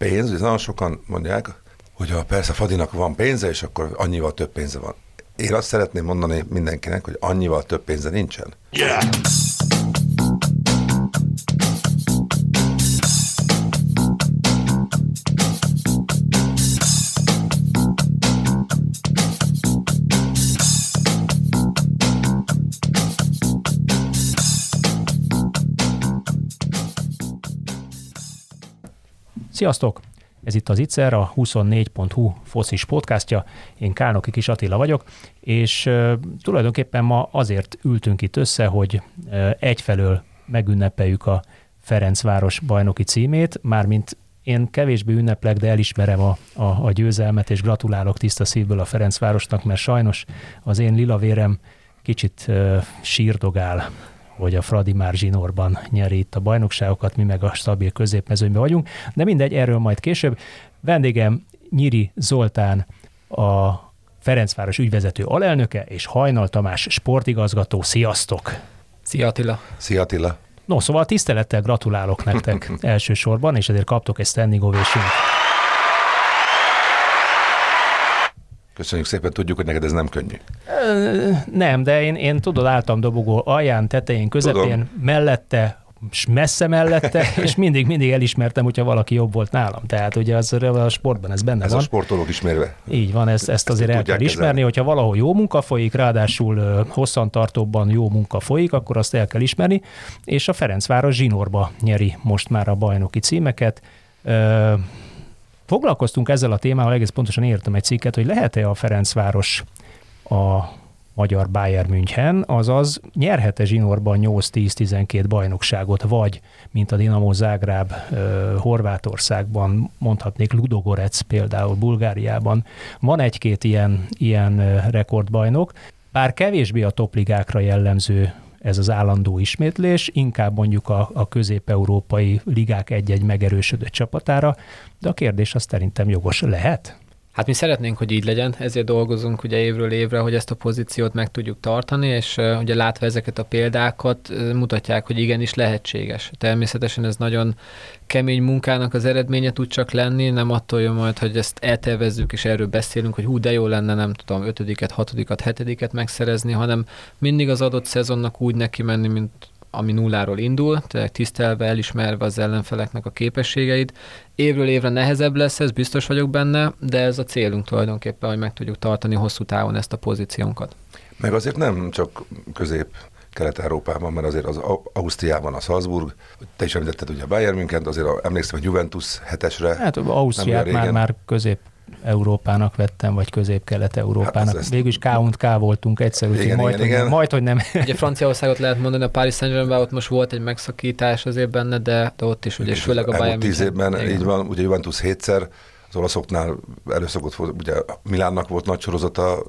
pénz, és nagyon sokan mondják, hogy ha persze Fadinak van pénze, és akkor annyival több pénze van. Én azt szeretném mondani mindenkinek, hogy annyival több pénze nincsen. Yeah! Sziasztok! Ez itt az Itzer, a 24.hu foszis podcastja. Én Kálnoki Kis Attila vagyok, és tulajdonképpen ma azért ültünk itt össze, hogy egyfelől megünnepeljük a Ferencváros bajnoki címét, mármint én kevésbé ünneplek, de elismerem a, a, a győzelmet, és gratulálok tiszta szívből a Ferencvárosnak, mert sajnos az én lilavérem kicsit uh, sírdogál hogy a Fradi már zsinórban nyeri itt a bajnokságokat, mi meg a stabil középmezőnyben vagyunk, de mindegy, erről majd később. Vendégem Nyiri Zoltán, a Ferencváros ügyvezető alelnöke, és Hajnal Tamás sportigazgató. Sziasztok! Szia Attila! Szia Attila! No, szóval tisztelettel gratulálok nektek elsősorban, és ezért kaptok egy standing ovation Köszönjük szépen, tudjuk, hogy neked ez nem könnyű. Nem, de én, én tudod, álltam dobogó alján, tetején, közepén, Tudom. mellette, és messze mellette, és mindig, mindig elismertem, hogyha valaki jobb volt nálam. Tehát ugye az, a sportban ez benne ez van. Ez a sportolók ismerve. Így van, ezt, ezt azért el kell ismerni, kezelni. hogyha valahol jó munka folyik, ráadásul hosszantartóban jó munka folyik, akkor azt el kell ismerni, és a Ferencváros zsinórba nyeri most már a bajnoki címeket. Foglalkoztunk ezzel a témával, egész pontosan értem egy cikket, hogy lehet-e a Ferencváros a magyar Bayern München, azaz nyerhet-e zsinórban 8-10-12 bajnokságot, vagy, mint a Dinamo Zágráb Horvátországban, mondhatnék Ludogorec például Bulgáriában, van egy-két ilyen, ilyen rekordbajnok, bár kevésbé a topligákra jellemző ez az állandó ismétlés, inkább mondjuk a, a közép-európai ligák egy-egy megerősödött csapatára, de a kérdés az szerintem jogos lehet? Hát mi szeretnénk, hogy így legyen, ezért dolgozunk ugye évről évre, hogy ezt a pozíciót meg tudjuk tartani, és uh, ugye látva ezeket a példákat mutatják, hogy igenis lehetséges. Természetesen ez nagyon kemény munkának az eredménye tud csak lenni, nem attól jön majd, hogy ezt eltervezzük és erről beszélünk, hogy hú, de jó lenne, nem tudom, ötödiket, hatodikat, hetediket megszerezni, hanem mindig az adott szezonnak úgy neki menni, mint ami nulláról indul, tehát tisztelve, elismerve az ellenfeleknek a képességeit. Évről évre nehezebb lesz, ez biztos vagyok benne, de ez a célunk tulajdonképpen, hogy meg tudjuk tartani hosszú távon ezt a pozíciónkat. Meg azért nem csak közép Kelet-Európában, mert azért az Ausztriában a Salzburg, te is említetted ugye a Bayern München, azért a, emlékszem a Juventus hetesre. Hát Ausztriát már, már közép Európának vettem, vagy közép-kelet-európának. Hát Végül is K K voltunk egyszer, úgyhogy majd, igen, igen. majd, hogy nem. Ugye Franciaországot lehet mondani, a Paris saint ott most volt egy megszakítás azért benne, de, de ott is, ugye, és főleg a Bayern tíz évben, igen. így van, ugye Juventus hétszer, az olaszoknál előszokott, ugye Milánnak volt nagy sorozata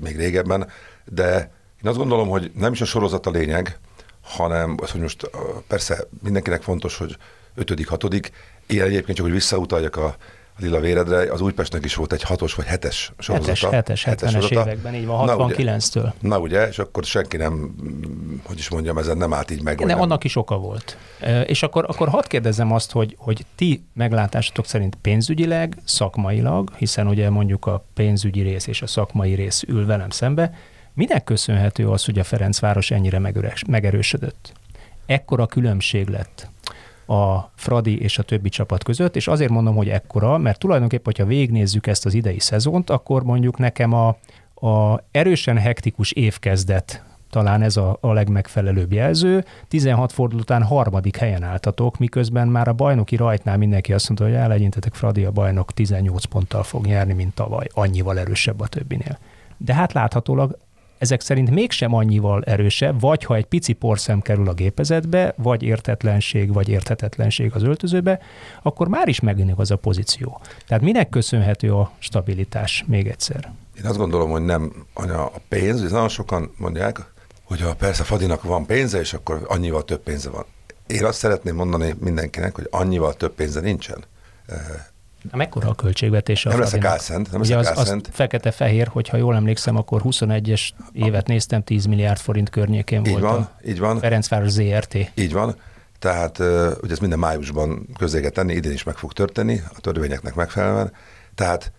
még régebben, de én azt gondolom, hogy nem is a sorozat a lényeg, hanem az, hogy most persze mindenkinek fontos, hogy ötödik, hatodik, én egyébként csak, hogy visszautaljak a lila véredre, az Újpestnek is volt egy hatos vagy hetes sorozata. Hetes, hetes, 70-es években, így van, 69-től. Na, ugye, és akkor senki nem, hogy is mondjam, ezen nem állt így meg. Nem, annak is oka volt. És akkor, akkor hadd kérdezzem azt, hogy, hogy ti meglátásatok szerint pénzügyileg, szakmailag, hiszen ugye mondjuk a pénzügyi rész és a szakmai rész ül velem szembe, minek köszönhető az, hogy a Ferencváros ennyire megerősödött? Ekkora különbség lett a Fradi és a többi csapat között, és azért mondom, hogy ekkora, mert tulajdonképpen, hogyha végignézzük ezt az idei szezont, akkor mondjuk nekem a, a erősen hektikus évkezdet talán ez a, a legmegfelelőbb jelző. 16 forduló után harmadik helyen álltatok, miközben már a bajnoki rajtnál mindenki azt mondta, hogy elegyintetek Fradi a bajnok 18 ponttal fog nyerni, mint tavaly, annyival erősebb a többinél. De hát láthatólag ezek szerint mégsem annyival erősebb, vagy ha egy pici porszem kerül a gépezetbe, vagy értetlenség, vagy érthetetlenség az öltözőbe, akkor már is megjelenik az a pozíció. Tehát minek köszönhető a stabilitás még egyszer? Én azt gondolom, hogy nem anya a pénz, és nagyon sokan mondják, hogy a persze Fadinak van pénze, és akkor annyival több pénze van. Én azt szeretném mondani mindenkinek, hogy annyival több pénze nincsen. Mekkora a költségvetés? A nem leszek álszent. Nem Ugye az, az fekete-fehér, hogyha jól emlékszem, akkor 21-es évet néztem, 10 milliárd forint környékén így volt van, a így van. Ferencváros ZRT. Így van. tehát ugye ez minden májusban közé kell tenni, idén is meg fog történni, a törvényeknek megfelelően. Tehát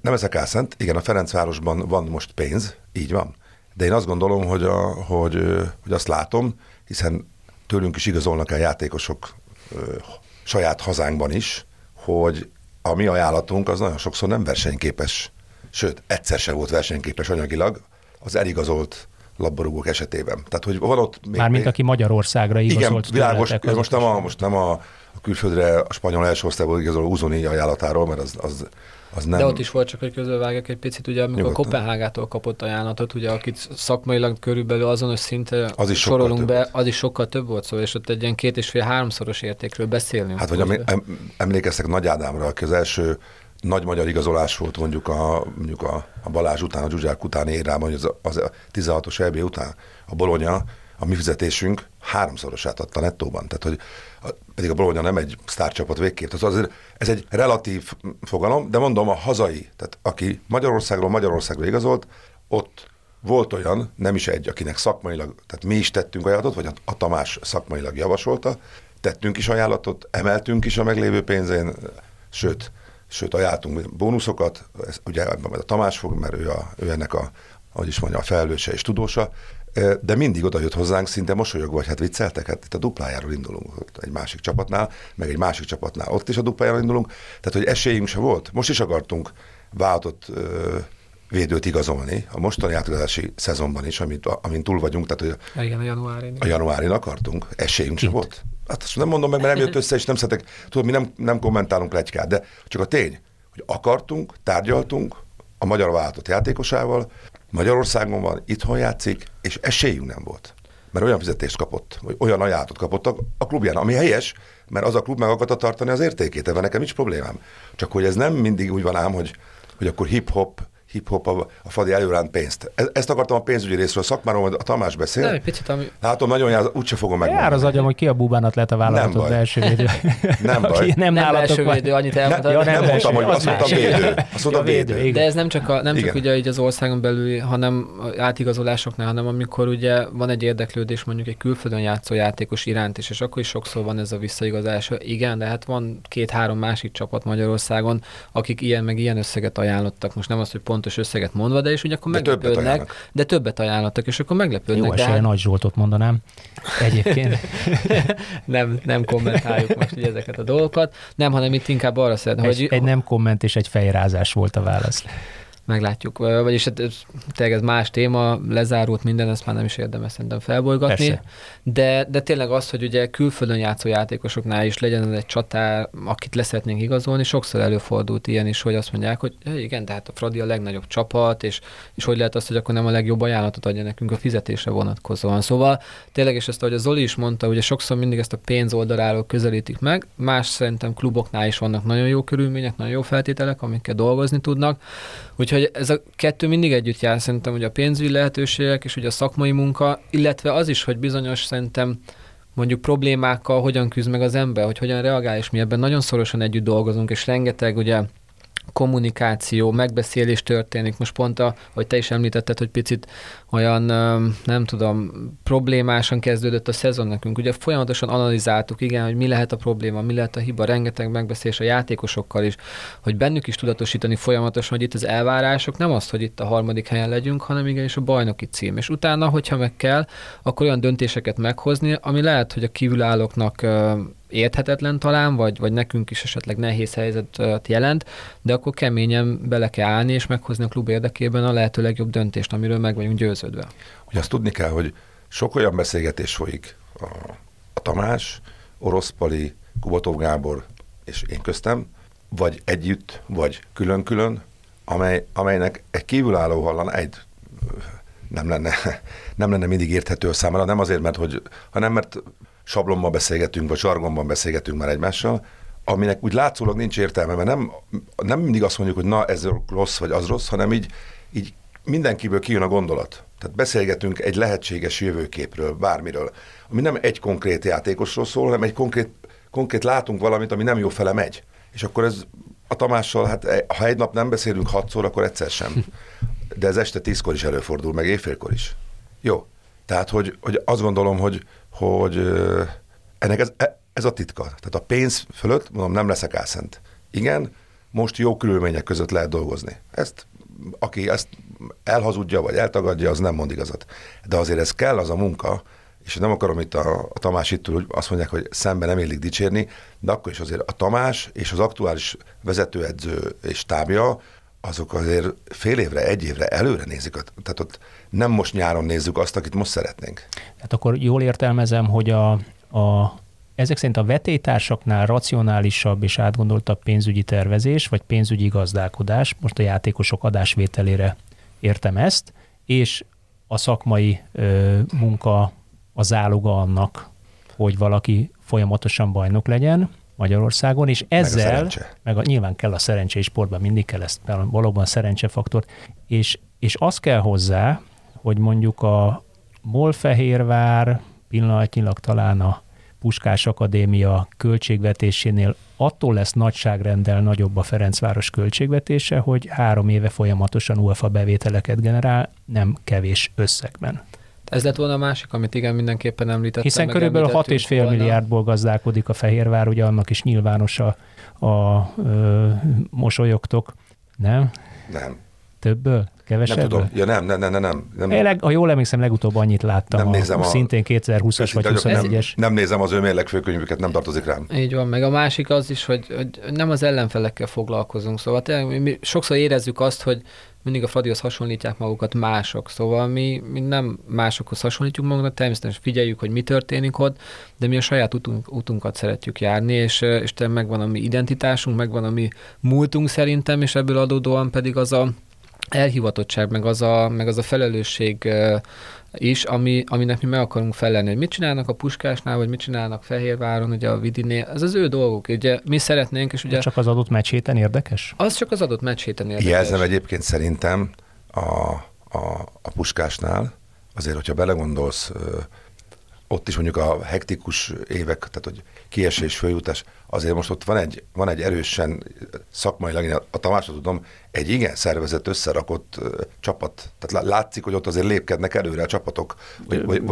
nem ezek álszent, igen, a Ferencvárosban van most pénz, így van. De én azt gondolom, hogy, a, hogy, hogy azt látom, hiszen tőlünk is igazolnak el játékosok ö, saját hazánkban is, hogy a mi ajánlatunk az nagyon sokszor nem versenyképes, sőt, egyszer se volt versenyképes anyagilag az eligazolt labdarúgók esetében. Tehát, hogy van ott még... Mármint még... aki Magyarországra igazolt. Igen, világos, most nem, a, most nem a, a külföldre a spanyol első osztályból igazoló Uzoni ajánlatáról, mert az, az az nem... De ott is volt csak, hogy közölvágják egy picit, ugye amikor Nyugodtan. Kopenhágától kapott ajánlatot, ugye akit szakmailag körülbelül azonos szinte az is sorolunk be, volt. az is sokkal több volt szó, és ott egy ilyen két és fél háromszoros értékről beszélünk. Hát, vagy emlékeztek Nagy Ádámra, aki az első nagy magyar igazolás volt mondjuk a, mondjuk a, a Balázs után, a Zsuzsák után érában, az, az a 16-os EB után a Bolonya, a mi fizetésünk háromszorosát adta nettóban. Tehát, hogy pedig a Bologna nem egy sztárcsapat végképp. Tehát azért ez egy relatív fogalom, de mondom, a hazai, tehát aki Magyarországról Magyarországra igazolt, ott volt olyan, nem is egy, akinek szakmailag, tehát mi is tettünk ajánlatot, vagy a Tamás szakmailag javasolta, tettünk is ajánlatot, emeltünk is a meglévő pénzén, sőt, sőt ajánltunk bónuszokat, ez, ugye a Tamás fog, mert ő, a, ő ennek a, ahogy is mondja, a felelőse és tudósa, de mindig oda jött hozzánk szinte mosolyogva, vagy hát vicceltek, hát itt a duplájáról indulunk egy másik csapatnál, meg egy másik csapatnál ott is a duplájáról indulunk, tehát hogy esélyünk se volt. Most is akartunk váltott védőt igazolni a mostani átigazási szezonban is, amit, amin túl vagyunk, tehát hogy Igen, a januárin. A januárin akartunk, esélyünk se volt. Hát azt nem mondom meg, mert nem jött össze, és nem szeretek, tudod, mi nem, nem kommentálunk legykát, de csak a tény, hogy akartunk, tárgyaltunk a magyar váltott játékosával, Magyarországon van, itthon játszik, és esélyünk nem volt. Mert olyan fizetést kapott, vagy olyan ajánlatot kapott a, klubján, ami helyes, mert az a klub meg akarta tartani az értékét, ebben nekem nincs problémám. Csak hogy ez nem mindig úgy van ám, hogy, hogy akkor hip-hop, hip-hop a, a fadi előránt pénzt. E, ezt akartam a pénzügyi részről, a szakmáról, a Tamás beszél. Nem, egy picit, ami... Látom, nagyon jár, úgyse fogom meg. Jár az agyam, hogy ki a búbánat lett a vállalatot első védő. Nem baj. nem, nem első védő, annyit elmondtam. Ne, ja, nem, nem mondtam, hogy azt mondtam védő. Azt mondtam védő. De ez nem csak, a, nem csak ugye így az országon belül, hanem átigazolásoknál, hanem amikor ugye van egy érdeklődés mondjuk egy külföldön játszó játékos iránt is, és akkor is sokszor van ez a visszaigazás. Igen, de hát van két-három másik csapat Magyarországon, akik ilyen meg ilyen összeget ajánlottak. Most nem az, hogy pontos összeget mondva, de és ugye akkor de meglepődnek, többet de többet ajánlottak, és akkor meglepődnek. Jó esélye hát... Nagy Zsoltot mondanám egyébként. nem, nem kommentáljuk most ugye ezeket a dolgokat, nem, hanem itt inkább arra szeretném, hogy... Egy nem komment és egy fejrázás volt a válasz meglátjuk. Vagyis hát tényleg ez más téma, lezárult minden, ezt már nem is érdemes szerintem felbolygatni. De, de tényleg az, hogy ugye külföldön játszó játékosoknál is legyen egy csatár, akit leszeretnénk igazolni, sokszor előfordult ilyen is, hogy azt mondják, hogy igen, tehát a Fradi a legnagyobb csapat, és, és hogy lehet az, hogy akkor nem a legjobb ajánlatot adja nekünk a fizetésre vonatkozóan. Szóval tényleg, és ezt, ahogy a Zoli is mondta, ugye sokszor mindig ezt a pénz oldaláról közelítik meg, más szerintem kluboknál is vannak nagyon jó körülmények, nagyon jó feltételek, amikkel dolgozni tudnak. Úgyhogy ez a kettő mindig együtt jár, szerintem, hogy a pénzügyi lehetőségek és ugye a szakmai munka, illetve az is, hogy bizonyos szerintem mondjuk problémákkal hogyan küzd meg az ember, hogy hogyan reagál, és mi ebben nagyon szorosan együtt dolgozunk, és rengeteg ugye kommunikáció, megbeszélés történik. Most pont, a, hogy te is említetted, hogy picit olyan, nem tudom, problémásan kezdődött a szezon nekünk. Ugye folyamatosan analizáltuk, igen, hogy mi lehet a probléma, mi lehet a hiba, rengeteg megbeszélés a játékosokkal is, hogy bennük is tudatosítani folyamatosan, hogy itt az elvárások nem az, hogy itt a harmadik helyen legyünk, hanem igenis a bajnoki cím. És utána, hogyha meg kell, akkor olyan döntéseket meghozni, ami lehet, hogy a kívülállóknak érthetetlen talán, vagy, vagy nekünk is esetleg nehéz helyzetet jelent, de akkor keményen bele kell állni, és meghozni a klub érdekében a lehető legjobb döntést, amiről meg vagyunk győződve. Ugye azt tudni kell, hogy sok olyan beszélgetés folyik a, a Tamás, Oroszpali, Kubatov Gábor és én köztem, vagy együtt, vagy külön-külön, amely, amelynek egy kívülálló hallan egy nem lenne, nem lenne mindig érthető számára, nem azért, mert hogy, hanem mert sablonban beszélgetünk, vagy zsargonban beszélgetünk már egymással, aminek úgy látszólag nincs értelme, mert nem, nem mindig azt mondjuk, hogy na ez rossz, vagy az rossz, hanem így, így mindenkiből kijön a gondolat. Tehát beszélgetünk egy lehetséges jövőképről, bármiről, ami nem egy konkrét játékosról szól, hanem egy konkrét, konkrét látunk valamit, ami nem jó fele megy. És akkor ez a Tamással, hát e, ha egy nap nem beszélünk hatszor, akkor egyszer sem. De ez este tízkor is előfordul, meg éjfélkor is. Jó. Tehát, hogy, hogy azt gondolom, hogy, hogy ennek ez, e, ez a titka. Tehát a pénz fölött, mondom, nem leszek álszent. Igen, most jó körülmények között lehet dolgozni. Ezt, aki ezt elhazudja, vagy eltagadja, az nem mond igazat. De azért ez kell az a munka, és nem akarom itt a, a Tamás itt hogy azt mondják, hogy szemben nem élik dicsérni, de akkor is azért a Tamás és az aktuális vezetőedző és tábja, azok azért fél évre, egy évre előre nézik. Tehát ott nem most nyáron nézzük azt, akit most szeretnénk. Tehát akkor jól értelmezem, hogy a, a ezek szerint a vetétársaknál racionálisabb és átgondoltabb pénzügyi tervezés, vagy pénzügyi gazdálkodás, most a játékosok adásvételére értem ezt, és a szakmai ö, munka a záloga annak, hogy valaki folyamatosan bajnok legyen Magyarországon, és ezzel, meg, a meg a, nyilván kell a szerencsé, sportban mindig kell ezt, valóban szerencsefaktor, és, és az kell hozzá, hogy mondjuk a Molfehérvár pillanatnyilag talán a Puskás Akadémia költségvetésénél attól lesz nagyságrendel nagyobb a Ferencváros költségvetése, hogy három éve folyamatosan UEFA bevételeket generál, nem kevés összegben. Ez lett volna a másik, amit igen, mindenképpen említettem. Hiszen körülbelül 6,5 milliárdból gazdálkodik a Fehérvár, ugye annak is nyilvános a, a a mosolyogtok, nem? Nem. Többből? Kevesebb? Nem tudom. Ja, nem, nem, nem, nem. nem. Én leg, ha jól emlékszem, legutóbb annyit láttam. Nem a, nézem a, szintén 2020-as vagy 21-es. Nem, nem nézem az ő mérlegfőkönyvüket, nem tartozik rám. Így van, meg a másik az is, hogy, hogy nem az ellenfelekkel foglalkozunk. Szóval tényleg mi, mi sokszor érezzük azt, hogy mindig a Fradihoz hasonlítják magukat mások. Szóval mi, mi nem másokhoz hasonlítjuk magunkat, természetesen figyeljük, hogy mi történik ott, de mi a saját utunk, utunkat szeretjük járni, és, és megvan a mi identitásunk, megvan a mi múltunk szerintem, és ebből adódóan pedig az a elhivatottság, meg az a, meg az a felelősség is, ami, aminek mi meg akarunk felelni, hogy mit csinálnak a Puskásnál, vagy mit csinálnak Fehérváron, ugye a Vidinél, ez az ő dolguk. Ugye mi szeretnénk, és ugye... Csak az adott meccs héten érdekes? Az csak az adott meccs héten érdekes. Jelzem egyébként szerintem a, a, a Puskásnál, azért, hogyha belegondolsz, ott is mondjuk a hektikus évek, tehát hogy kiesés, följutás, azért most ott van egy, van egy erősen szakmailag, én a Tamásra tudom, egy igen szervezett, összerakott uh, csapat. Tehát látszik, hogy ott azért lépkednek előre a csapatok. Vagy, vagy,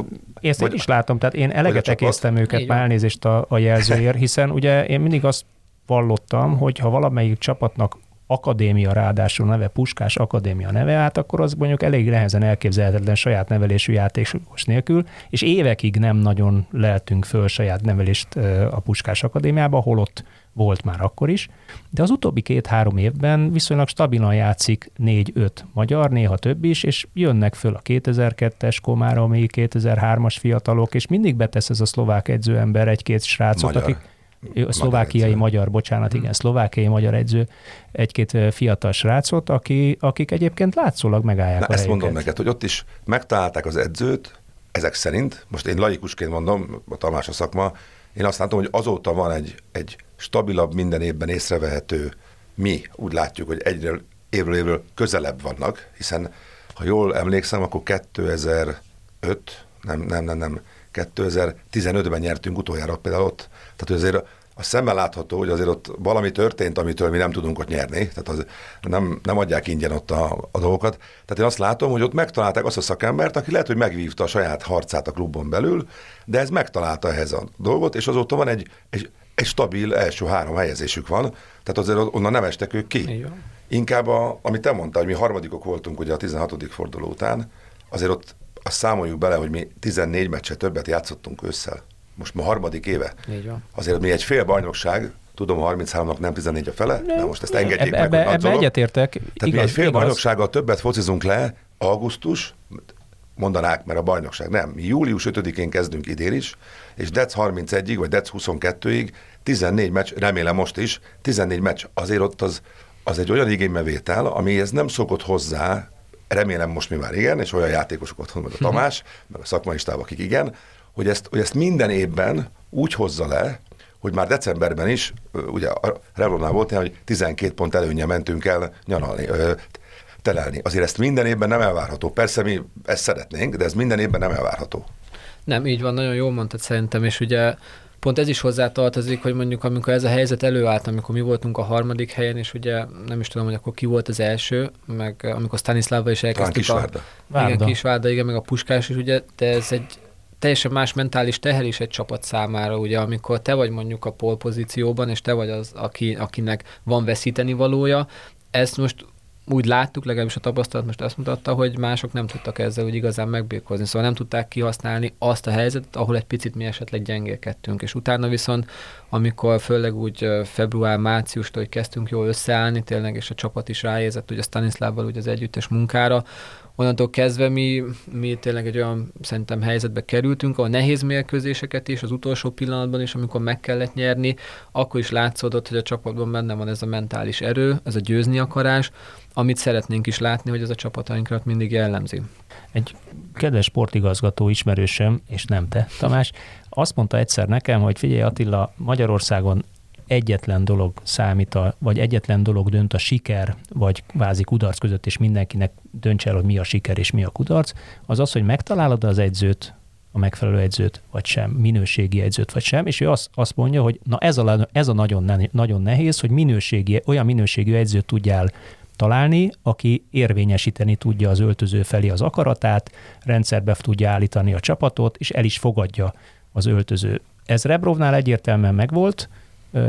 én ezt vagy, is látom, tehát én eleget ekésztem őket, már elnézést a, a jelzőért, hiszen ugye én mindig azt vallottam, hogy ha valamelyik csapatnak akadémia ráadásul neve, Puskás Akadémia neve, hát akkor az mondjuk elég nehezen elképzelhetetlen saját nevelésű játékos nélkül, és évekig nem nagyon lehetünk föl saját nevelést a Puskás Akadémiába, holott volt már akkor is, de az utóbbi két-három évben viszonylag stabilan játszik négy-öt magyar, néha több is, és jönnek föl a 2002-es Komáromi, 2003-as fiatalok, és mindig betesz ez a szlovák edzőember egy-két srácot, magyar. akik szlovákiai magyar, bocsánat, hmm. igen, szlovákiai magyar edző, egy-két fiatal srácot, aki, akik egyébként látszólag megállják Na, a ezt helyüket. mondom neked, hogy ott is megtalálták az edzőt, ezek szerint, most én laikusként mondom, a Tamás a szakma, én azt látom, hogy azóta van egy, egy stabilabb, minden évben észrevehető, mi úgy látjuk, hogy egyre évről évről közelebb vannak, hiszen ha jól emlékszem, akkor 2005, nem, nem, nem, nem, 2015-ben nyertünk utoljára például ott. Tehát, azért a szemmel látható, hogy azért ott valami történt, amitől mi nem tudunk ott nyerni, tehát az nem, nem adják ingyen ott a, a dolgokat. Tehát én azt látom, hogy ott megtalálták azt a szakembert, aki lehet, hogy megvívta a saját harcát a klubon belül, de ez megtalálta ehhez a dolgot, és azóta van egy, egy, egy stabil első három helyezésük van, tehát azért onnan nem estek ők ki. Inkább, a, amit te mondtál, hogy mi harmadikok voltunk ugye a 16. forduló után, azért ott azt számoljuk bele, hogy mi 14 meccset többet játszottunk ősszel. Most ma harmadik éve. Így van. Azért mi egy fél bajnokság, tudom, 33-nak nem 14 a fele, nem. de most ezt engedjék ebbe, meg, ebbe, ebbe egyetértek. Tehát igaz, mi egy fél igaz. bajnoksággal többet focizunk le, augusztus, mondanák, mert a bajnokság nem. Mi július 5-én kezdünk idén is, és dec 31-ig, vagy dec 22-ig 14 meccs, remélem most is, 14 meccs, azért ott az, az egy olyan igénybevétel, amihez nem szokott hozzá remélem most mi már igen, és olyan játékosok otthon, meg a Tamás, meg a szakmai stáb, akik igen, hogy ezt, hogy ezt minden évben úgy hozza le, hogy már decemberben is, ugye a Revlonnál volt hogy 12 pont előnye mentünk el nyaralni, telelni. Azért ezt minden évben nem elvárható. Persze mi ezt szeretnénk, de ez minden évben nem elvárható. Nem, így van, nagyon jól mondtad szerintem, és ugye pont ez is hozzátartozik, hogy mondjuk amikor ez a helyzet előállt, amikor mi voltunk a harmadik helyen, és ugye nem is tudom, hogy akkor ki volt az első, meg amikor Stanislava is elkezdtük a... Igen, Kisvárda, igen, meg a Puskás is, ugye, de ez egy teljesen más mentális teher is egy csapat számára, ugye, amikor te vagy mondjuk a polpozícióban, és te vagy az, aki, akinek van veszíteni valója, ezt most úgy láttuk, legalábbis a tapasztalat most azt mutatta, hogy mások nem tudtak ezzel úgy igazán megbírkozni, szóval nem tudták kihasználni azt a helyzetet, ahol egy picit mi esetleg gyengélkedtünk, és utána viszont, amikor főleg úgy február-márciustól, hogy kezdtünk jól összeállni tényleg, és a csapat is ráérzett ugye a Stanislávval ugye az együttes munkára, onnantól kezdve mi, mi tényleg egy olyan szerintem helyzetbe kerültünk, ahol nehéz mérkőzéseket is, az utolsó pillanatban is, amikor meg kellett nyerni, akkor is látszódott, hogy a csapatban benne van ez a mentális erő, ez a győzni akarás, amit szeretnénk is látni, hogy ez a csapatainkat mindig jellemzi. Egy kedves sportigazgató ismerősöm, és nem te, Tamás, azt mondta egyszer nekem, hogy figyelj Attila, Magyarországon egyetlen dolog számít, a, vagy egyetlen dolog dönt a siker, vagy vázi kudarc között, és mindenkinek döntse el, hogy mi a siker és mi a kudarc, az az, hogy megtalálod az edzőt, a megfelelő edzőt, vagy sem, minőségi edzőt, vagy sem, és ő azt, azt mondja, hogy na ez a, ez a nagyon, nagyon nehéz, hogy minőségi, olyan minőségű edzőt tudjál találni, aki érvényesíteni tudja az öltöző felé az akaratát, rendszerbe tudja állítani a csapatot, és el is fogadja az öltöző. Ez Rebrovnál egyértelműen megvolt,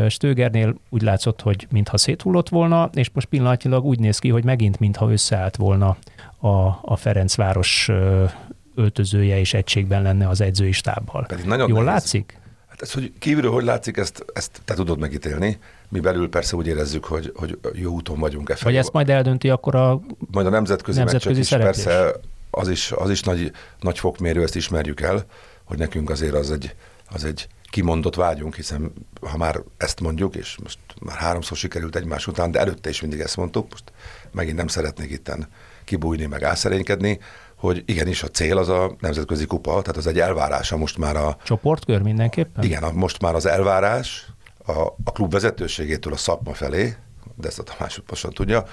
Stögernél úgy látszott, hogy mintha széthullott volna, és most pillanatnyilag úgy néz ki, hogy megint mintha összeállt volna a, a Ferencváros öltözője és egységben lenne az edzői stábbal. Pedig nagyon Jól nehéz. látszik? Hát ez, hogy kívülről hogy látszik, ezt, ezt te tudod megítélni. Mi belül persze úgy érezzük, hogy, hogy jó úton vagyunk. E Vagy ezt majd eldönti akkor a Majd a nemzetközi, nemzetközi is, persze az is, az is nagy, nagy fokmérő, ezt ismerjük el, hogy nekünk azért az egy, az egy kimondott vágyunk, hiszen ha már ezt mondjuk, és most már háromszor sikerült egymás után, de előtte is mindig ezt mondtuk, most megint nem szeretnék itten kibújni, meg álszerénykedni, hogy igenis a cél az a nemzetközi kupa, tehát az egy elvárása most már a... Csoportkör mindenképpen? Igen, a, most már az elvárás a, a klub vezetőségétől a szakma felé, de ezt a Tamás pontosan tudja,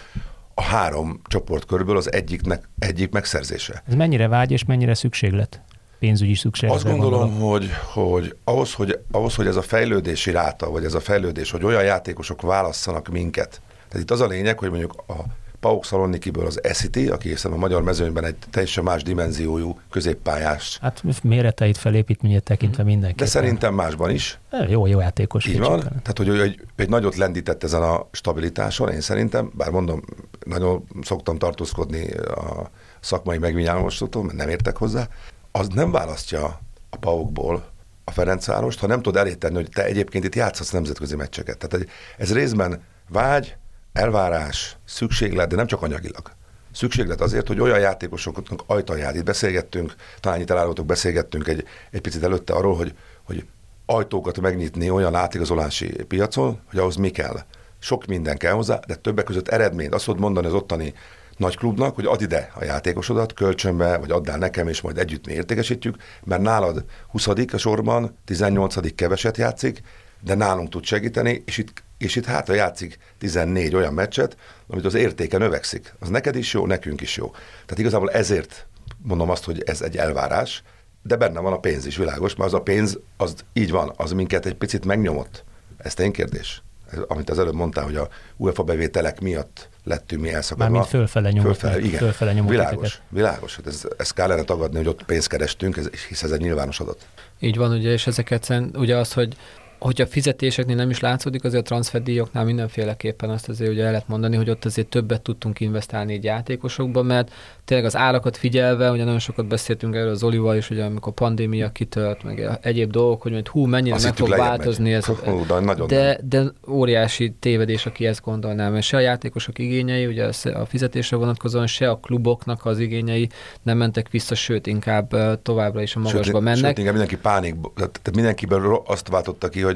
a három csoportkörből az egyiknek, egyik megszerzése. Ez mennyire vágy és mennyire szükséglet? Pénzügyi szükség. Azt gondolom, gondolom, hogy, hogy, ahhoz, hogy ahhoz, hogy ez a fejlődési ráta, vagy ez a fejlődés, hogy olyan játékosok válasszanak minket. Tehát itt az a lényeg, hogy mondjuk a Pauk Szalonikiből az Esiti, aki hiszen a magyar mezőnyben egy teljesen más dimenziójú középpályás. Hát méreteit felépítményét tekintve mindenki. De szerintem másban is. Jó, jó játékos. Így van. Tehát, hogy ő egy, egy nagyot lendített ezen a stabilitáson, én szerintem, bár mondom, nagyon szoktam tartózkodni a szakmai megvinyálmosítól, mert nem értek hozzá, az nem választja a paukból a Ferencvárost, ha nem tud elétenni, hogy te egyébként itt játszhatsz nemzetközi meccseket. Tehát ez részben vágy, elvárás, szükséglet, de nem csak anyagilag. Szükséglet azért, hogy olyan játékosoknak ajtaját, itt beszélgettünk, talán itt elállótok beszélgettünk egy, egy picit előtte arról, hogy, hogy ajtókat megnyitni olyan átigazolási piacon, hogy ahhoz mi kell. Sok minden kell hozzá, de többek között eredményt. Azt tudod mondani az ottani nagy klubnak, hogy add ide a játékosodat kölcsönbe, vagy add el nekem, és majd együtt mi értékesítjük, mert nálad 20 a sorban, 18 keveset játszik, de nálunk tud segíteni, és itt, és itt hátra játszik 14 olyan meccset, amit az értéke növekszik. Az neked is jó, nekünk is jó. Tehát igazából ezért mondom azt, hogy ez egy elvárás, de benne van a pénz is, világos, mert az a pénz, az így van, az minket egy picit megnyomott. Ez tény kérdés amit az előbb mondtál, hogy a UEFA bevételek miatt lettünk mi elszakadva. Mármint fölfele nyomott. Fölfele, igen. Fölfele nyomott világos, titeket. világos. Hát ez, ezt kellene tagadni, hogy ott pénzt kerestünk, ez, hisz ez egy nyilvános adat. Így van, ugye, és ezeket, ugye az, hogy hogyha fizetéseknél nem is látszódik, azért a transferdíjaknál mindenféleképpen azt azért ugye el lehet mondani, hogy ott azért többet tudtunk investálni egy játékosokba, mert tényleg az árakat figyelve, ugye nagyon sokat beszéltünk erről az Olival is, ugye amikor a pandémia kitört, meg egyéb dolgok, hogy majd hú, mennyire azt meg fog változni ez. Hú, de, de, de, óriási tévedés, aki ezt gondolná, mert se a játékosok igényei, ugye a fizetésre vonatkozóan, se a kluboknak az igényei nem mentek vissza, sőt, inkább továbbra is a magasba sőt, mennek. Sőt, inkább mindenki pánik, tehát mindenkiből azt váltotta ki, hogy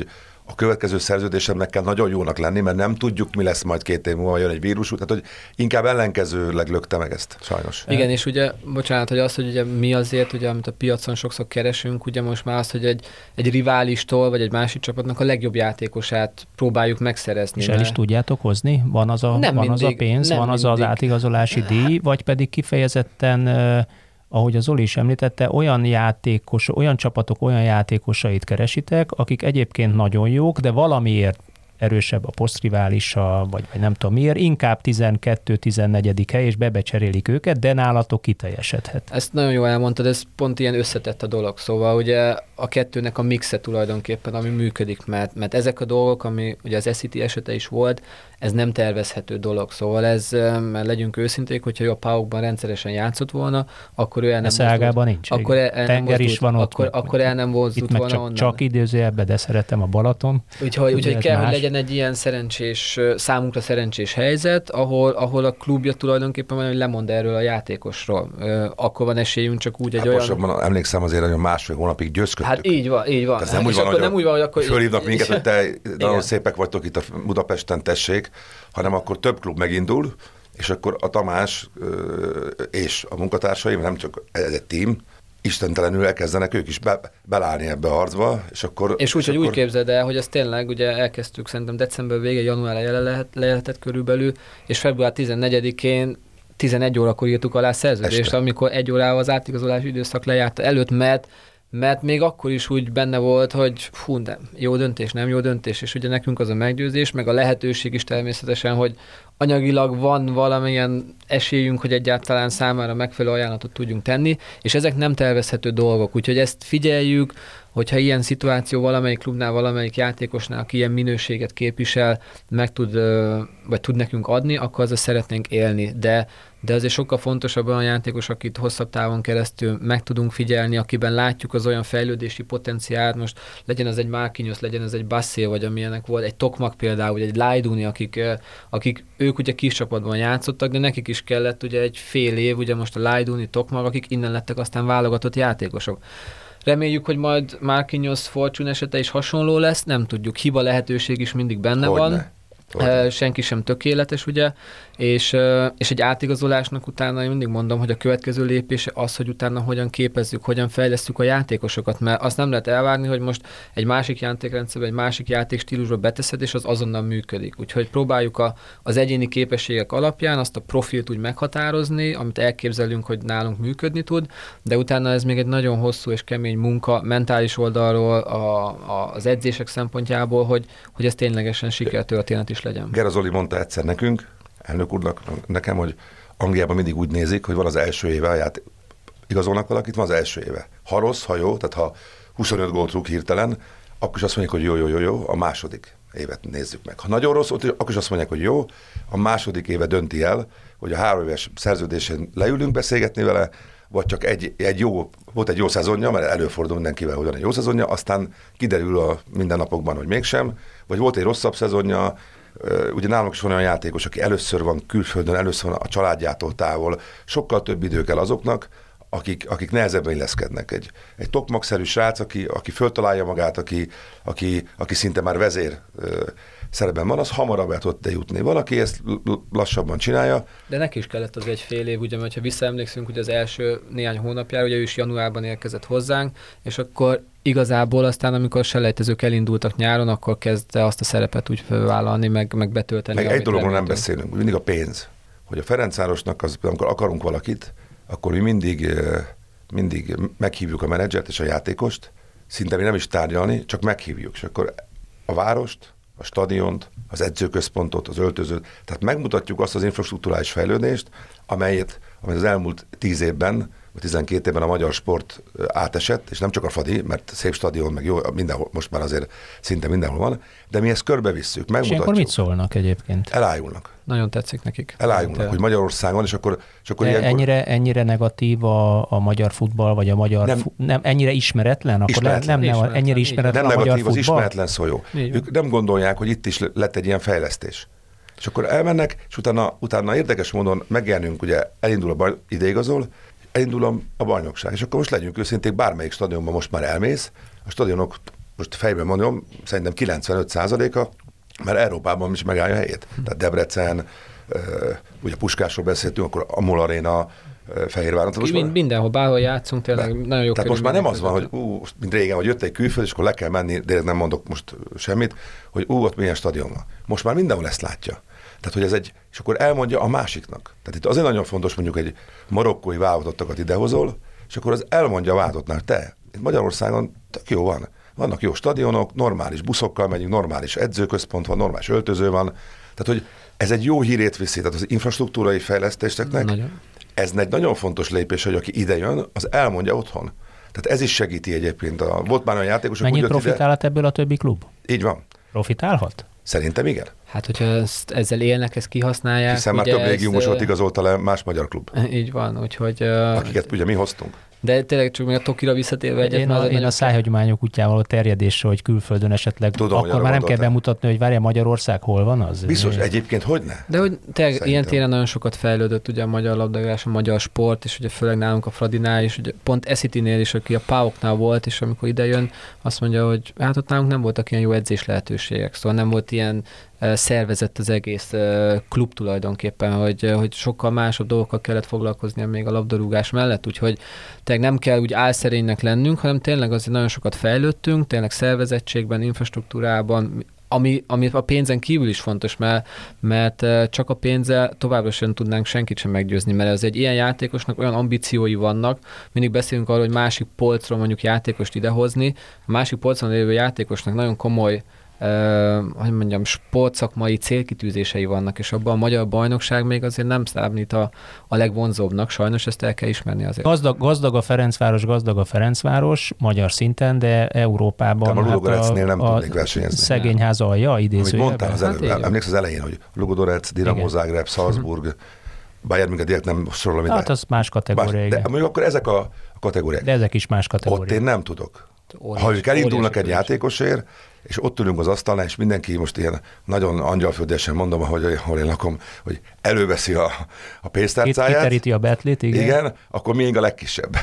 a következő szerződésemnek kell nagyon jónak lenni, mert nem tudjuk, mi lesz majd két év múlva, jön egy vírus, tehát hogy inkább ellenkezőleg lökte meg ezt, sajnos. Igen, és ugye, bocsánat, hogy az, hogy ugye mi azért, ugye, amit a piacon sokszor keresünk, ugye most már az, hogy egy, egy riválistól, vagy egy másik csapatnak a legjobb játékosát próbáljuk megszerezni. És el is tudjátok hozni? Van az a, nem van mindig, az a pénz, van az mindig. az átigazolási díj, vagy pedig kifejezetten ahogy az Zoli is említette, olyan játékos, olyan csapatok, olyan játékosait keresitek, akik egyébként nagyon jók, de valamiért erősebb a posztriválisa, vagy, vagy nem tudom miért, inkább 12-14. hely, és bebecserélik őket, de nálatok kiteljesedhet. Ezt nagyon jól elmondtad, ez pont ilyen összetett a dolog. Szóval ugye a kettőnek a mixe tulajdonképpen, ami működik, mert, mert ezek a dolgok, ami ugye az SCT esete is volt, ez nem tervezhető dolog. Szóval ez, mert legyünk őszinték, hogyha ő a paukban rendszeresen játszott volna, akkor ő el nem mozdult, nincs. Akkor el, el Tenger is van ott. Akkor, akkor el nem mozdult volna csak, onnan. csak idézőjelbe, de szeretem a Balaton. Úgyhogy, úgyhogy kell, hogy legyen egy ilyen szerencsés, számunkra szerencsés helyzet, ahol, ahol a klubja tulajdonképpen van, hogy lemond erről a játékosról. Akkor van esélyünk csak úgy egy hát olyan... Pontosabban emlékszem azért, hogy másfél hónapig győzködtük. Hát így van, így van. Tehát nem, úgy van, hogy nem úgy van, hogy akkor... Fölhívnak minket, hogy te nagyon szépek vagytok itt a Budapesten, tessék, hanem akkor több klub megindul, és akkor a Tamás és a munkatársaim, nem csak ez egy tím, istentelenül elkezdenek ők is be, belállni ebbe a harcba, és akkor... És úgy, és hogy akkor... úgy képzeld el, hogy ez tényleg, ugye elkezdtük szerintem december vége, január elején lehet, lehetett körülbelül, és február 14-én 11 órakor írtuk alá szerződést, Este. amikor egy órával az átigazolási időszak lejárt előtt, mert mert még akkor is úgy benne volt, hogy fú, de jó döntés, nem jó döntés, és ugye nekünk az a meggyőzés, meg a lehetőség is természetesen, hogy anyagilag van valamilyen esélyünk, hogy egyáltalán számára megfelelő ajánlatot tudjunk tenni, és ezek nem tervezhető dolgok, úgyhogy ezt figyeljük, hogyha ilyen szituáció valamelyik klubnál, valamelyik játékosnál, aki ilyen minőséget képvisel, meg tud, vagy tud nekünk adni, akkor azzal szeretnénk élni, de de azért sokkal fontosabb olyan játékos, akit hosszabb távon keresztül meg tudunk figyelni, akiben látjuk az olyan fejlődési potenciált, most legyen ez egy Márkinyos, legyen ez egy Basszé, vagy amilyenek volt, egy Tokmak például, vagy egy Lajduni, akik, akik ők ugye kis csapatban játszottak, de nekik is kellett ugye egy fél év, ugye most a Lajduni, Tokmak, akik innen lettek aztán válogatott játékosok. Reméljük, hogy majd Marquinhos Fortune esete is hasonló lesz, nem tudjuk, hiba lehetőség is mindig benne Hogyne. van. Senki sem tökéletes, ugye, és, és egy átigazolásnak utána én mindig mondom, hogy a következő lépése az, hogy utána hogyan képezzük, hogyan fejlesztjük a játékosokat, mert azt nem lehet elvárni, hogy most egy másik játékrendszerbe, egy másik játékstílusba beteszed, és az azonnal működik. Úgyhogy próbáljuk a, az egyéni képességek alapján azt a profilt úgy meghatározni, amit elképzelünk, hogy nálunk működni tud, de utána ez még egy nagyon hosszú és kemény munka mentális oldalról, a, a, az edzések szempontjából, hogy, hogy ez ténylegesen sikertörténet is legyen. Gerazoli mondta egyszer nekünk, elnök úrnak, nekem, hogy Angliában mindig úgy nézik, hogy van az első éve, hát igazolnak valakit, van az első éve. Ha rossz, ha jó, tehát ha 25 gólt rúg hirtelen, akkor is azt mondják, hogy jó, jó, jó, jó, a második évet nézzük meg. Ha nagyon rossz, akkor is azt mondják, hogy jó, a második éve dönti el, hogy a három éves szerződésen leülünk beszélgetni vele, vagy csak egy, egy jó, volt egy jó szezonja, mert előfordul mindenkivel, hogy van egy jó szezonja, aztán kiderül a mindennapokban, hogy mégsem, vagy volt egy rosszabb szezonja, ugye nálunk is van olyan játékos, aki először van külföldön, először van a családjától távol, sokkal több idő kell azoknak, akik, akik nehezebben illeszkednek. Egy, egy tokmagszerű srác, aki, aki föltalálja magát, aki, aki, aki szinte már vezér szerepben van, az hamarabb el tud jutni. Valaki ezt lassabban csinálja. De neki is kellett az egy fél év, ugye, mert ha visszaemlékszünk, hogy az első néhány hónapjára, ugye ő is januárban érkezett hozzánk, és akkor igazából aztán, amikor a selejtezők elindultak nyáron, akkor kezdte azt a szerepet úgy felvállalni, meg, meg betölteni. Meg egy dologról nem beszélünk, mindig a pénz. Hogy a Ferencvárosnak, az, amikor akarunk valakit, akkor mi mindig, mindig meghívjuk a menedzsert és a játékost, szinte mi nem is tárgyalni, csak meghívjuk. És akkor a várost, a stadiont, az edzőközpontot, az öltözőt, tehát megmutatjuk azt az infrastruktúrális fejlődést, amelyet, amelyet az elmúlt tíz évben 12 évben a magyar sport átesett, és nem csak a Fadi, mert szép stadion, meg jó, mindenhol, most már azért szinte mindenhol van, de mi ezt körbevisszük, megmutatjuk. És akkor mit szólnak egyébként? Elájulnak. Nagyon tetszik nekik. Elájulnak, hát, hogy Magyarországon, és akkor, és akkor ilyenkor... ennyire, ennyire negatív a, a magyar futball, vagy a magyar, nem, fu, nem ennyire ismeretlen? Akkor ismeretlen. Le, nem, nem, ennyire ismeretlen nem a negatív, magyar az ismeretlen szó jó. Ők nem gondolják, hogy itt is lett egy ilyen fejlesztés. És akkor elmennek, és utána, utána érdekes módon megjelenünk, ugye elindul a baj, ideigazol, elindul a bajnokság. És akkor most legyünk őszinték, bármelyik stadionban most már elmész, a stadionok, most fejben mondom, szerintem 95%-a mert Európában is megállja a helyét. Tehát Debrecen, ugye Puskásról beszéltünk, akkor a Mol Arena, Fehérváron. Most Mind, mindenhol, bárhol játszunk, tényleg de, nagyon jó Tehát most már nem az van, hogy ú, mint régen, hogy jött egy külföld, és akkor le kell menni, de nem mondok most semmit, hogy ú, ott milyen stadion van. Most már mindenhol ezt látja. Tehát, hogy ez egy, és akkor elmondja a másiknak. Tehát itt azért nagyon fontos, mondjuk egy marokkói válogatottakat idehozol, és akkor az elmondja a válogatottnak, te, itt Magyarországon tök jó van, vannak jó stadionok, normális buszokkal megyünk, normális edzőközpont van, normális öltöző van. Tehát, hogy ez egy jó hírét viszi, tehát az infrastruktúrai fejlesztéseknek Nagyon. ez egy nagyon fontos lépés, hogy aki ide jön, az elmondja otthon. Tehát ez is segíti egyébként. A, volt már olyan játékosok, Mennyit jött ide, ebből a többi klub? így van. Profitálhat? Szerintem igen. Hát, hogyha ezt, ezzel élnek, ezt kihasználják. Hiszen már több légiumosot igazolta le más magyar klub, Így van, úgyhogy... akiket ugye mi hoztunk. De tényleg csak még a Tokira visszatérve egyet, Én a, én a szájhagyományok útjával való terjedésre, hogy külföldön esetleg, Tudom, akkor már nem kell bemutatni, hogy várja Magyarország hol van az. Biztos, egyébként hogy ne? De hogy tényleg Szerintem. ilyen téren nagyon sokat fejlődött ugye a magyar labdarúgás, a magyar sport, és ugye főleg nálunk a Fradinál is, ugye pont Eszitinél is, aki a Pauknál volt, és amikor idejön, azt mondja, hogy hát ott nálunk nem voltak ilyen jó edzés lehetőségek, szóval nem volt ilyen szervezett az egész klub tulajdonképpen, hogy, hogy sokkal másabb dolgokkal kellett foglalkoznia még a labdarúgás mellett, úgyhogy tényleg nem kell úgy álszerénynek lennünk, hanem tényleg azért nagyon sokat fejlődtünk, tényleg szervezettségben, infrastruktúrában, ami, ami a pénzen kívül is fontos, mert, mert csak a pénzzel továbbra sem tudnánk senkit sem meggyőzni, mert ez egy ilyen játékosnak olyan ambíciói vannak, mindig beszélünk arról, hogy másik polcról mondjuk játékost idehozni, a másik polcon lévő játékosnak nagyon komoly Uh, hogy mondjam, sportszakmai célkitűzései vannak, és abban a magyar bajnokság még azért nem számít a, a legvonzóbbnak, sajnos ezt el kell ismerni azért. Gazdag, gazdag a Ferencváros, gazdag a Ferencváros magyar szinten, de Európában De a Ludogoretsnél nem tudnék versenyezni. Szegény ház alja, Amit idézőjelben. mondtál az Hát előbb, igen. emlékszel az elején, hogy Ludogorets, Dinamo. Zagreb, Salzburg, Bayern München direkt nem sorolom ide. Hát az más kategória, Más- de mondjuk akkor ezek a, a kategóriák. De ezek is más Ott kategória. én nem tudok. Ha ők elindulnak egy játékosért, és ott ülünk az asztalnál, és mindenki most ilyen nagyon angyalföldesen mondom, ahogy ahol én lakom, hogy előveszi a, a pénztárcáját, kiteríti a betlit, igen. igen. akkor miénk a legkisebb.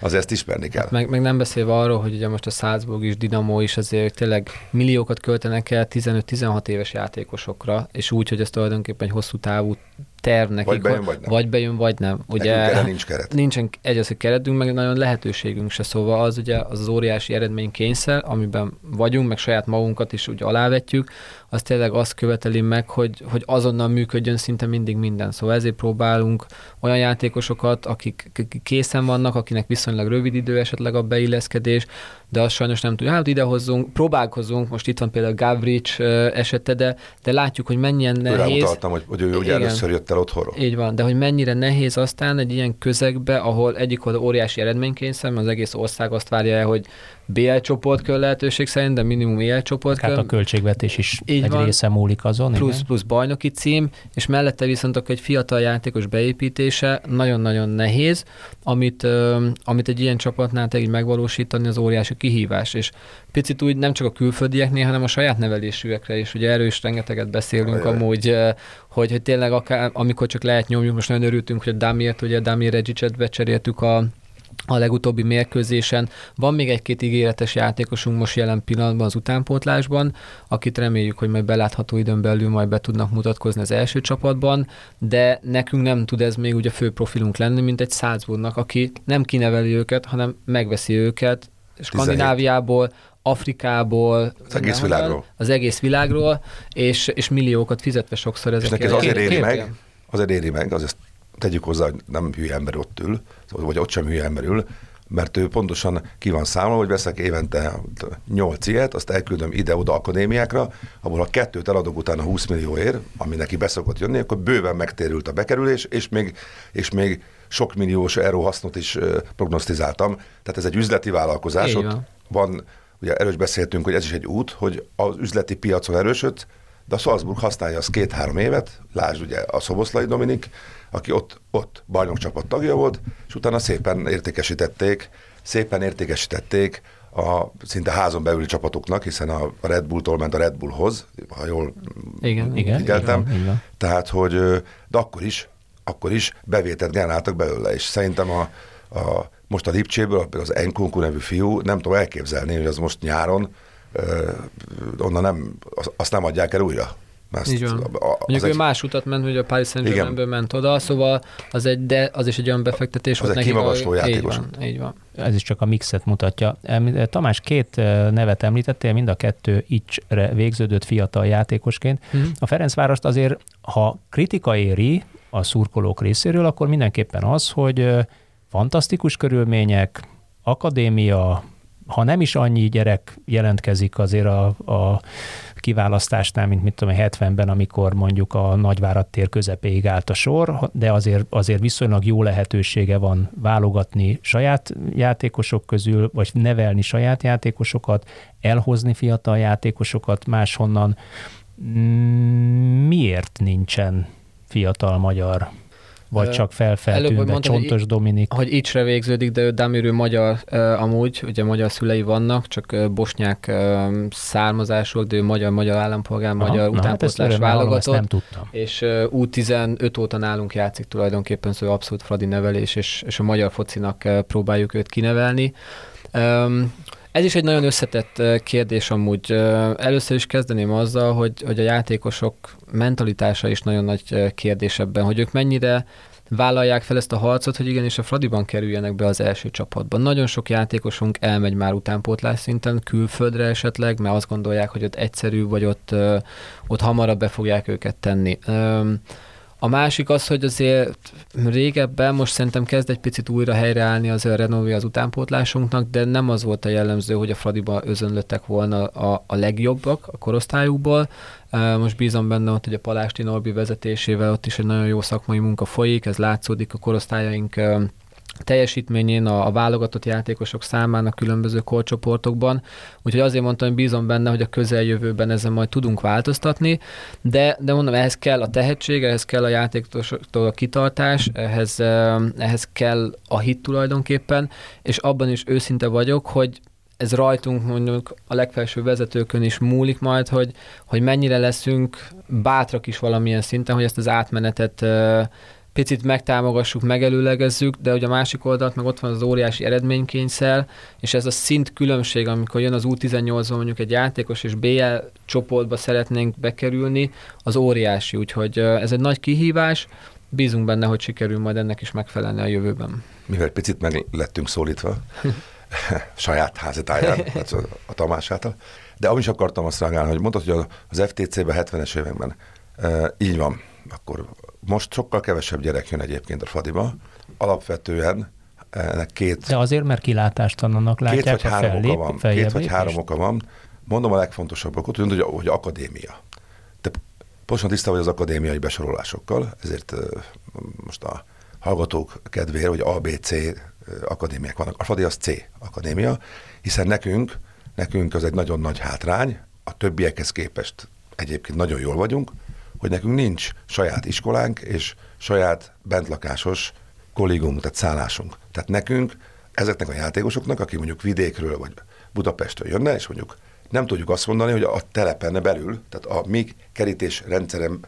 Az ezt ismerni kell. Meg, meg nem beszélve arról, hogy ugye most a Salzburg is, Dinamo is azért tényleg milliókat költenek el 15-16 éves játékosokra, és úgy, hogy ez tulajdonképpen egy hosszú távú terv nekik. Vagy bejön, vagy nem. Vagy bejön, vagy nem. Ugye, Nekünk nincs keret. Nincsen egy az, hogy keretünk, meg nagyon lehetőségünk se, szóval az ugye az, az óriási eredménykényszer, amiben vagyunk, meg saját magunkat is úgy alávetjük, az tényleg azt követeli meg, hogy, hogy azonnal működjön szinte mindig minden. Szóval ezért próbálunk olyan játékosokat, akik készen vannak, akinek viszonylag rövid idő esetleg a beilleszkedés, de azt sajnos nem tudjuk. Hát idehozzunk, próbálkozunk, most itt van például Gavric ö, esete, de, de látjuk, hogy mennyien nehéz. utaltam, hogy, hogy ő ugye először jött el otthonról. Így van, de hogy mennyire nehéz aztán egy ilyen közegbe, ahol egyik oldal óriási eredménykényszer, mert az egész ország azt várja el, hogy BL csoport kell lehetőség szerint, de minimum EL csoport Hát a költségvetés is Így egy van. része múlik azon. plusz, igen. plusz bajnoki cím, és mellette viszont akkor egy fiatal játékos beépítése nagyon-nagyon nehéz, amit, amit egy ilyen csapatnál tényleg megvalósítani az óriási kihívás, és picit úgy nem csak a külföldieknél, hanem a saját nevelésűekre is, ugye erről is rengeteget beszélünk Ajaj. amúgy, hogy, hogy tényleg akár, amikor csak lehet nyomjuk, most nagyon örültünk, hogy a Damirt, ugye Damir Regicet becseréltük a a legutóbbi mérkőzésen. Van még egy-két ígéretes játékosunk most jelen pillanatban az utánpótlásban, akit reméljük, hogy majd belátható időn belül majd be tudnak mutatkozni az első csapatban, de nekünk nem tud ez még ugye fő profilunk lenni, mint egy Salzburgnak, aki nem kineveli őket, hanem megveszi őket Skandináviából, Afrikából, Az egész világról. Az egész világról, és, és milliókat fizetve sokszor És ezekért. neki ez azért éri két- meg, azért éri meg, azért tegyük hozzá, hogy nem hülye ember ott ül, vagy ott sem hülye ember ül, mert ő pontosan ki van számolva, hogy veszek évente 8 ilyet, azt elküldöm ide-oda akadémiákra, abból a kettőt eladok utána 20 millióért, ami neki beszokott jönni, akkor bőven megtérült a bekerülés, és még, és még sok milliós euró hasznot is prognosztizáltam. Tehát ez egy üzleti vállalkozás, Így ott van. Ugye erős beszéltünk, hogy ez is egy út, hogy az üzleti piacon erősöd, de a Salzburg használja azt két-három évet, lásd ugye a Szoboszlai Dominik, aki ott, ott bajnokcsapat tagja volt, és utána szépen értékesítették, szépen értékesítették a szinte házon belüli csapatoknak, hiszen a Red Bulltól ment a Red Bullhoz, ha jól Igen, Igen, figyeltem. így van. Tehát, hogy de akkor is, akkor is bevételt generáltak belőle, és szerintem a, a most a Lipcséből, az Enkunku nevű fiú, nem tudom elképzelni, hogy az most nyáron ö, onnan nem, az- azt nem adják el újra. Mert Így van. a- a- Mondjuk az ő egy, más utat ment, hogy a Paris saint. Germainből ment oda, szóval az egy, de az is egy olyan befektetés Az volt egy kimagasló játékos Így van, így van. ez is csak a mixet mutatja. Tamás, két nevet említettél, mind a kettő icsre végződött fiatal játékosként. Mhm. A Ferencvárost azért, ha kritika éri a szurkolók részéről, akkor mindenképpen az, hogy fantasztikus körülmények, akadémia, ha nem is annyi gyerek jelentkezik azért a, a kiválasztásnál, mint mit tudom, 70-ben, amikor mondjuk a Nagyvárad tér közepéig állt a sor, de azért, azért viszonylag jó lehetősége van válogatni saját játékosok közül, vagy nevelni saját játékosokat, elhozni fiatal játékosokat máshonnan. Miért nincsen fiatal magyar vagy csak felfeltűnve, Csontos hogy, Dominik. Hogy Icsre végződik, de ő Damirő magyar amúgy, ugye magyar szülei vannak, csak bosnyák származásúak, de ő magyar-magyar állampolgár, Aha, magyar hát utánpótlás hát válogatott. nem tudtam. És uh, U15 óta nálunk játszik tulajdonképpen, szóval abszolút Fradi nevelés, és, és a magyar focinak próbáljuk őt kinevelni. Ez is egy nagyon összetett kérdés amúgy. Először is kezdeném azzal, hogy, hogy a játékosok mentalitása is nagyon nagy kérdés ebben, hogy ők mennyire vállalják fel ezt a harcot, hogy igenis a Fradiban kerüljenek be az első csapatban. Nagyon sok játékosunk elmegy már utánpótlás szinten, külföldre esetleg, mert azt gondolják, hogy ott egyszerű, vagy ott, ott hamarabb be fogják őket tenni. A másik az, hogy azért régebben most szerintem kezd egy picit újra helyreállni az a renové az utánpótlásunknak, de nem az volt a jellemző, hogy a Fradiba özönlöttek volna a, a legjobbak a korosztályukból. Most bízom benne ott, hogy a Palásti Norbi vezetésével ott is egy nagyon jó szakmai munka folyik, ez látszódik a korosztályaink teljesítményén, a, a válogatott játékosok számának különböző korcsoportokban. Úgyhogy azért mondtam, hogy bízom benne, hogy a közeljövőben ezen majd tudunk változtatni, de, de mondom, ehhez kell a tehetség, ehhez kell a játékosoktól a kitartás, ehhez, ehhez kell a hit tulajdonképpen, és abban is őszinte vagyok, hogy ez rajtunk mondjuk a legfelső vezetőkön is múlik majd, hogy, hogy mennyire leszünk bátrak is valamilyen szinten, hogy ezt az átmenetet picit megtámogassuk, megelőlegezzük, de ugye a másik oldalt meg ott van az óriási eredménykényszer, és ez a szint különbség, amikor jön az U18-ban mondjuk egy játékos, és BL csoportba szeretnénk bekerülni, az óriási, úgyhogy ez egy nagy kihívás, bízunk benne, hogy sikerül majd ennek is megfelelni a jövőben. Mivel picit meg lettünk szólítva, saját házatáján, a Tamás által. De amit is akartam azt reagálni, hogy mondtad, hogy az FTC-ben 70-es években e, így van, akkor most sokkal kevesebb gyerek jön egyébként a Fadiba. Alapvetően ennek két... De azért, mert kilátástalannak látják két vagy három fellép, oka van. Két vagy három oka van. Mondom a legfontosabb okot, hogy, hogy akadémia. Te pontosan tisztában vagy az akadémiai besorolásokkal, ezért most a hallgatók kedvére, hogy ABC akadémiák vannak. A Fadi az C akadémia, hiszen nekünk, nekünk az egy nagyon nagy hátrány, a többiekhez képest egyébként nagyon jól vagyunk, hogy nekünk nincs saját iskolánk és saját bentlakásos kollégium, tehát szállásunk. Tehát nekünk, ezeknek a játékosoknak, aki mondjuk vidékről vagy Budapestről jönne, és mondjuk nem tudjuk azt mondani, hogy a telepen belül, tehát a mi kerítés rendszerem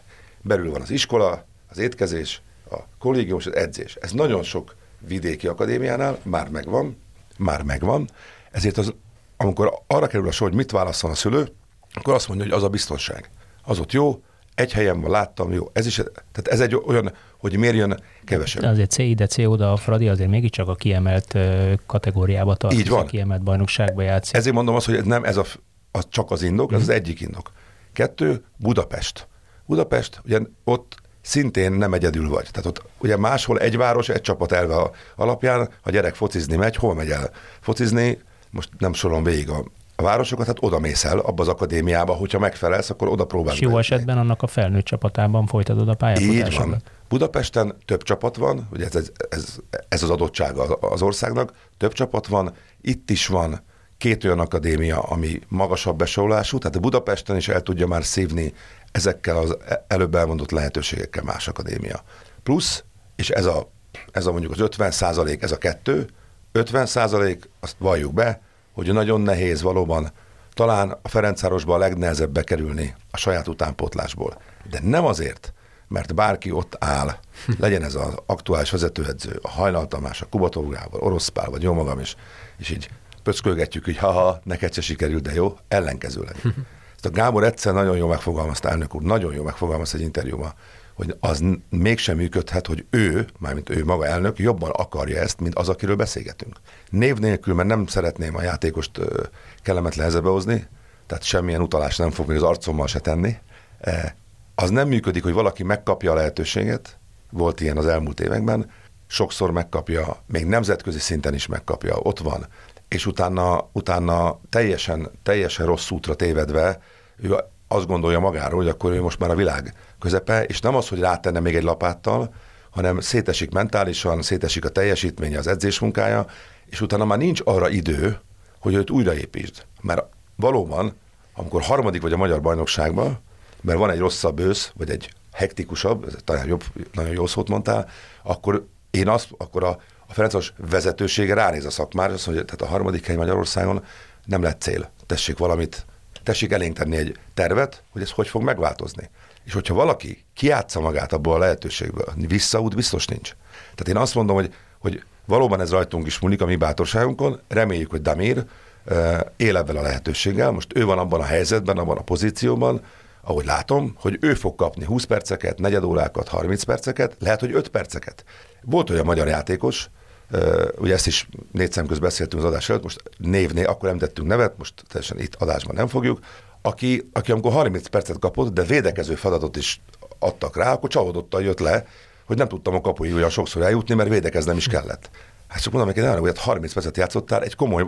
belül van az iskola, az étkezés, a kollégium és az edzés. Ez nagyon sok vidéki akadémiánál már megvan, már megvan, ezért az, amikor arra kerül a sor, hogy mit válaszol a szülő, akkor azt mondja, hogy az a biztonság. Az ott jó, egy helyen van, láttam, jó, ez is, tehát ez egy olyan, hogy miért jön kevesebb. De azért C ide, C oda, a Fradi azért mégiscsak a kiemelt kategóriába tartozik, Így van. a kiemelt bajnokságba játszik. Ezért mondom azt, hogy nem ez a, az csak az indok, mm. ez az mhm. egyik indok. Kettő, Budapest. Budapest, ugye ott szintén nem egyedül vagy. Tehát ott ugye máshol egy város, egy csapat elve alapján, ha gyerek focizni megy, hol megy el focizni, most nem soron végig a a városokat, hát oda mész el abba az akadémiába, hogyha megfelelsz, akkor oda próbálsz. És jó esetben annak a felnőtt csapatában folytatod a pályafutásodat. Így van. Budapesten több csapat van, ugye ez, ez, ez, ez az adottsága az országnak, több csapat van, itt is van két olyan akadémia, ami magasabb besorolású, tehát a Budapesten is el tudja már szívni ezekkel az előbb elmondott lehetőségekkel más akadémia. Plusz, és ez a, ez a mondjuk az 50 százalék, ez a kettő, 50 százalék, azt valljuk be, hogy nagyon nehéz valóban talán a Ferencvárosba a legnehezebb bekerülni a saját utánpótlásból. De nem azért, mert bárki ott áll, legyen ez az aktuális vezetőedző, a Hajnal Tamás, a Kubatov Gábor, Orosz Pál, vagy jó magam is, és így pöckölgetjük, hogy haha, neked se sikerült, de jó, ellenkezőleg. Ezt a Gábor egyszer nagyon jól megfogalmazta, elnök úr, nagyon jól megfogalmazta egy interjúban, hogy az mégsem működhet, hogy ő, mármint ő maga elnök, jobban akarja ezt, mint az, akiről beszélgetünk. Név nélkül, mert nem szeretném a játékost kellemetlen helyzetbe hozni, tehát semmilyen utalás nem fog még az arcommal se tenni. E, az nem működik, hogy valaki megkapja a lehetőséget, volt ilyen az elmúlt években, sokszor megkapja, még nemzetközi szinten is megkapja, ott van, és utána, utána teljesen, teljesen rossz útra tévedve, ő azt gondolja magáról, hogy akkor ő most már a világ közepe, és nem az, hogy rátenne még egy lapáttal, hanem szétesik mentálisan, szétesik a teljesítménye, az edzésmunkája, és utána már nincs arra idő, hogy őt újraépítsd. Mert valóban, amikor harmadik vagy a magyar bajnokságban, mert van egy rosszabb ősz, vagy egy hektikusabb, ez talán jobb, nagyon jó szót mondtál, akkor én azt, akkor a, a Ferencos vezetősége ránéz a szakmára, azt mondja, tehát a harmadik hely Magyarországon nem lett cél. Tessék valamit, tessék elénk tenni egy tervet, hogy ez hogy fog megváltozni. És hogyha valaki kiátsza magát abból a lehetőségből, visszaút biztos nincs. Tehát én azt mondom, hogy, hogy valóban ez rajtunk is múlik a mi bátorságunkon, reméljük, hogy Damir él ebben a lehetőséggel, most ő van abban a helyzetben, abban a pozícióban, ahogy látom, hogy ő fog kapni 20 perceket, negyedórákat, 30 perceket, lehet, hogy 5 perceket. Volt olyan magyar játékos, ugye ezt is négy szem közt beszéltünk az adás előtt, most névnél, akkor nem tettünk nevet, most teljesen itt adásban nem fogjuk, aki, aki amikor 30 percet kapott, de védekező feladatot is adtak rá, akkor csalódottan jött le, hogy nem tudtam a kapuig olyan sokszor eljutni, mert védekeznem is kellett. Hát csak mondom neki, hogy 30 percet játszottál egy komoly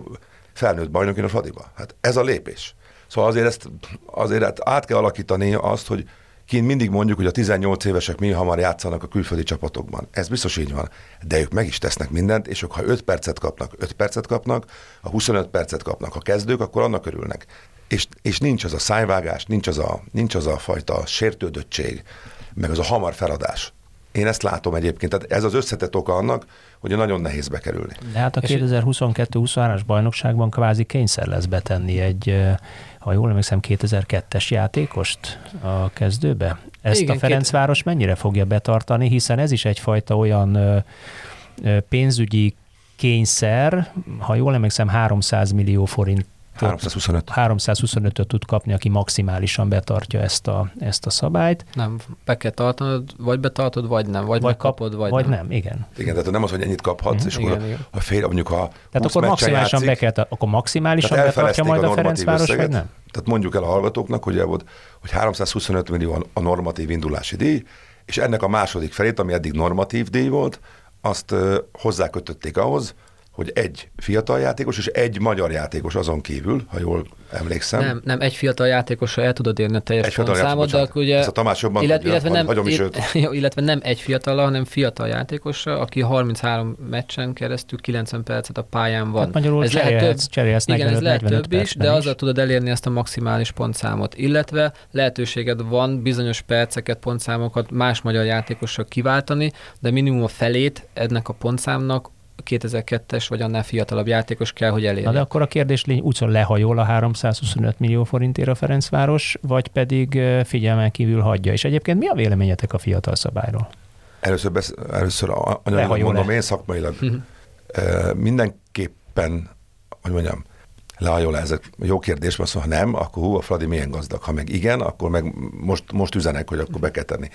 felnőtt bajnokin a Fradiba. Hát ez a lépés. Szóval azért ezt azért hát át kell alakítani azt, hogy kint mindig mondjuk, hogy a 18 évesek mi hamar játszanak a külföldi csapatokban. Ez biztos így van. De ők meg is tesznek mindent, és ők ha 5 percet kapnak, 5 percet kapnak, ha 25 percet kapnak a kezdők, akkor annak örülnek. És, és nincs az a szájvágás, nincs az a, nincs az a fajta sértődöttség, meg az a hamar feladás. Én ezt látom egyébként, tehát ez az összetett oka annak, hogy nagyon nehéz bekerülni. De hát a 2022-23-as bajnokságban kvázi kényszer lesz betenni egy, ha jól emlékszem, 2002-es játékost a kezdőbe. Ezt Igen, a Ferencváros két... mennyire fogja betartani, hiszen ez is egyfajta olyan pénzügyi kényszer, ha jól emlékszem, 300 millió forint 325. 325-öt tud kapni, aki maximálisan betartja ezt a, ezt a szabályt. Nem, be kell tartanod, vagy betartod, vagy nem, vagy, vagy kapod, vagy, vagy nem. nem. igen. Igen, tehát nem az, hogy ennyit kaphatsz, mm-hmm. és igen, akkor igen. a fél, mondjuk a Tehát akkor maximálisan, be kell, akkor maximálisan betartja majd a, a Ferencváros, összeget, vagy nem? Tehát mondjuk el a hallgatóknak, hogy, volt, hogy 325 millió a normatív indulási díj, és ennek a második felét, ami eddig normatív díj volt, azt hozzákötötték ahhoz, hogy egy fiatal játékos és egy magyar játékos azon kívül, ha jól emlékszem. Nem, nem egy fiatal játékosra el tudod érni a teljes egy számot, de akkor ugye... Ez a Tamás jobban illet, tudja, illetve, nem, hagyom is őt. illetve nem egy fiatal, hanem fiatal játékosra, aki 33 meccsen keresztül 90 percet a pályán van. Hát magyarul ez lehet több, cserélsz igen, ez lehet több is, de azzal tudod elérni ezt a maximális pontszámot. Illetve lehetőséged van bizonyos perceket, pontszámokat más magyar játékosra kiváltani, de minimum a felét ennek a pontszámnak 2002-es vagy annál fiatalabb játékos kell, hogy elérje. Na de akkor a kérdés lény úgy lehajol a 325 millió forintért a Ferencváros, vagy pedig figyelmen kívül hagyja. És egyébként mi a véleményetek a fiatal szabályról? Először, besz, először anyagilag mondom, le. én szakmailag uh-huh. mindenképpen, hogy mondjam, lehajol ez jó kérdés, mert ha nem, akkor hú, a Fradi milyen gazdag. Ha meg igen, akkor meg most, most üzenek, hogy akkor be kell tenni.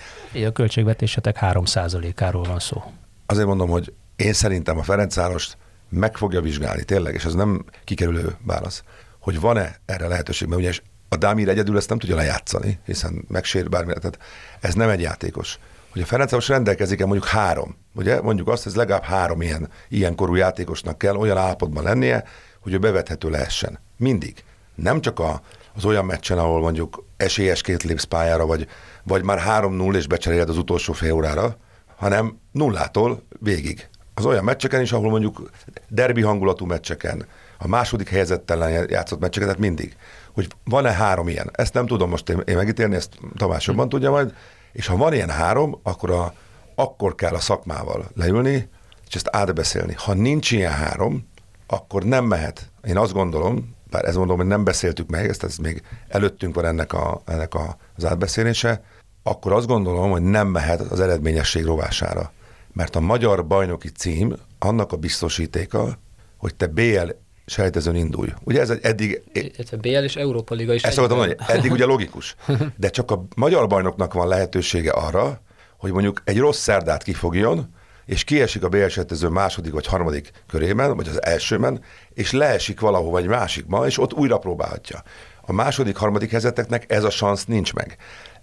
A költségvetésetek 3%-áról van szó. Azért mondom, hogy én szerintem a Ferencvárost meg fogja vizsgálni, tényleg, és ez nem kikerülő válasz, hogy van-e erre lehetőség, mert ugye a Dámir egyedül ezt nem tudja lejátszani, hiszen megsér bármi, tehát ez nem egy játékos. Hogy a Ferencváros rendelkezik-e mondjuk három, ugye mondjuk azt, hogy ez legalább három ilyen, ilyen korú játékosnak kell olyan állapotban lennie, hogy ő bevethető lehessen. Mindig. Nem csak a, az olyan meccsen, ahol mondjuk esélyesként lépsz pályára, vagy, vagy már 3-0 és becseréled az utolsó fél órára, hanem nullától végig az olyan meccseken is, ahol mondjuk derbi hangulatú meccseken, a második helyezettelen játszott meccseken, tehát mindig, hogy van-e három ilyen. Ezt nem tudom most én, én megítélni, ezt Tamás jobban hm. tudja majd, és ha van ilyen három, akkor, a, akkor kell a szakmával leülni, és ezt átbeszélni. Ha nincs ilyen három, akkor nem mehet. Én azt gondolom, bár ez mondom, hogy nem beszéltük meg, ezt, ez még előttünk van ennek, a, ennek a, az átbeszélése, akkor azt gondolom, hogy nem mehet az eredményesség rovására mert a magyar bajnoki cím annak a biztosítéka, hogy te BL sejtezőn indulj. Ugye ez egy eddig... Ez a BL és Európa Liga is. Ezt mondani, eddig ugye logikus. De csak a magyar bajnoknak van lehetősége arra, hogy mondjuk egy rossz szerdát kifogjon, és kiesik a BL sejtező második vagy harmadik körében, vagy az elsőben, és leesik valahova egy másikba, és ott újra próbálhatja. A második, harmadik helyzeteknek ez a szansz nincs meg.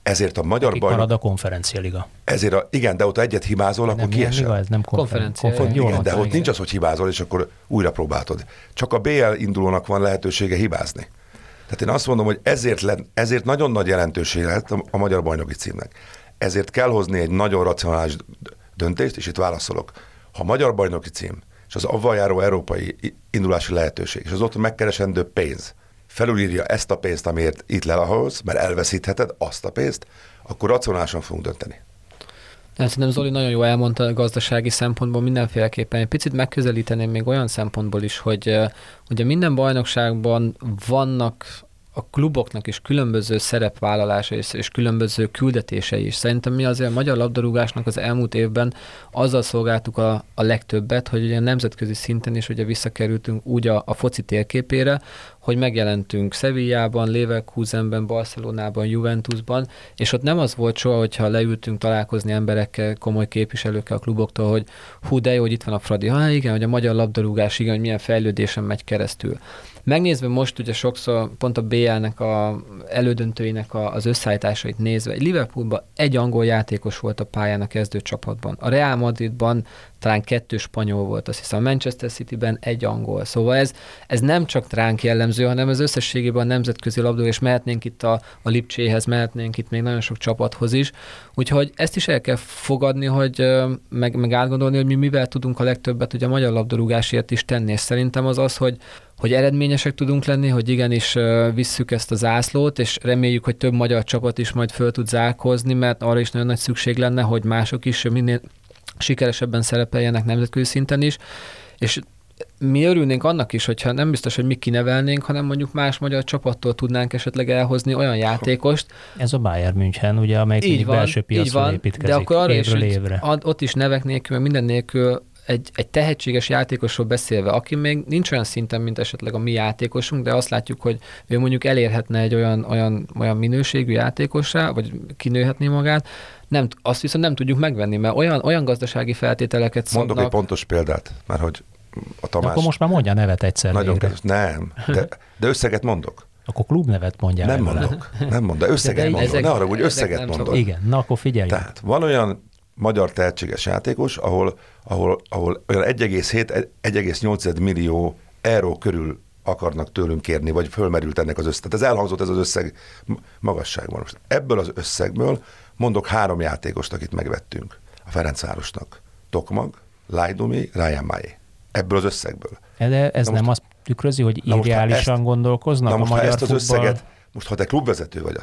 Ezért a magyar Akik bajnok... marad a konferencialiga. Ezért a, igen, de ott egyet himázol, akkor Nem ilyen kiesel. liga, ez nem Konferencia, konferencia. igen. De ott nincs az, hogy hibázol, és akkor újra próbáltod. Csak a BL indulónak van lehetősége hibázni. Tehát én azt mondom, hogy ezért, le, ezért nagyon nagy jelentősége lett a, a magyar bajnoki címnek. Ezért kell hozni egy nagyon racionális döntést, és itt válaszolok. Ha a magyar bajnoki cím, és az avval járó európai indulási lehetőség, és az ott megkeresendő pénz felülírja ezt a pénzt, amiért itt lelaholsz, mert elveszítheted azt a pénzt, akkor racionálisan fogunk dönteni. Nem, szerintem Zoli nagyon jól elmondta a gazdasági szempontból mindenféleképpen. Egy picit megközelíteném még olyan szempontból is, hogy ugye minden bajnokságban vannak a kluboknak is különböző szerepvállalása és, és különböző küldetései is. Szerintem mi azért a magyar labdarúgásnak az elmúlt évben azzal szolgáltuk a, a legtöbbet, hogy ugye nemzetközi szinten is ugye visszakerültünk úgy a, a foci térképére, hogy megjelentünk Sevillában, Leverkusenben, Barcelonában, Juventusban, és ott nem az volt soha, hogyha leültünk találkozni emberekkel, komoly képviselőkkel a kluboktól, hogy hú, de jó, hogy itt van a Fradi. Ha igen, hogy a magyar labdarúgás, igen, hogy milyen fejlődésen megy keresztül. Megnézve most ugye sokszor pont a BL-nek a elődöntőinek a, az összeállításait nézve, Liverpoolban egy angol játékos volt a pályán a kezdő csapatban. A Real Madridban talán kettő spanyol volt, azt hiszem Manchester City-ben egy angol. Szóval ez, ez nem csak ránk jellemző, hanem az összességében a nemzetközi labdó, és mehetnénk itt a, a Lipcséhez, mehetnénk itt még nagyon sok csapathoz is. Úgyhogy ezt is el kell fogadni, hogy meg, meg átgondolni, hogy mi mivel tudunk a legtöbbet ugye a magyar labdarúgásért is tenni, és szerintem az az, hogy hogy eredményesek tudunk lenni, hogy igenis visszük ezt a zászlót, és reméljük, hogy több magyar csapat is majd föl tud zárkozni, mert arra is nagyon nagy szükség lenne, hogy mások is minél sikeresebben szerepeljenek nemzetközi szinten is, és mi örülnénk annak is, hogyha nem biztos, hogy mi kinevelnénk, hanem mondjuk más magyar csapattól tudnánk esetleg elhozni olyan játékost. Ez a Bayern München, ugye, amelyik így van, belső piacon építkezik de akkor arra évről is, évre. Ott is nevek nélkül, minden nélkül egy, egy tehetséges játékosról beszélve, aki még nincs olyan szinten, mint esetleg a mi játékosunk, de azt látjuk, hogy ő mondjuk elérhetne egy olyan, olyan, olyan minőségű játékosra, vagy kinőhetné magát, nem, azt viszont nem tudjuk megvenni, mert olyan, olyan gazdasági feltételeket Mondok szabnak. egy pontos példát, mert hogy a Tamás... De akkor most már mondja a nevet egyszer Nagyon kedves. Nem, de, de összeget mondok. Akkor klubnevet mondja. Nem legalább. mondok, nem mondok, de összeget de mondok. ezek- ne arra, hogy összeget mondok. szabad. Igen, na akkor figyelj. Tehát van olyan magyar tehetséges játékos, ahol, ahol, ahol olyan 1,7-1,8 millió euró körül akarnak tőlünk kérni, vagy fölmerült ennek az összeg. Tehát ez elhangzott ez az összeg magasságban. Most ebből az összegből mondok három játékost, akit megvettünk a Ferencvárosnak. Tokmag, Lajdumi, Ryan Mai. Ebből az összegből. De ez Na nem most- azt tükrözi, hogy irreálisan gondolkoznak Na a most, ha magyar ezt az futball... összeget, most ha te klubvezető vagy,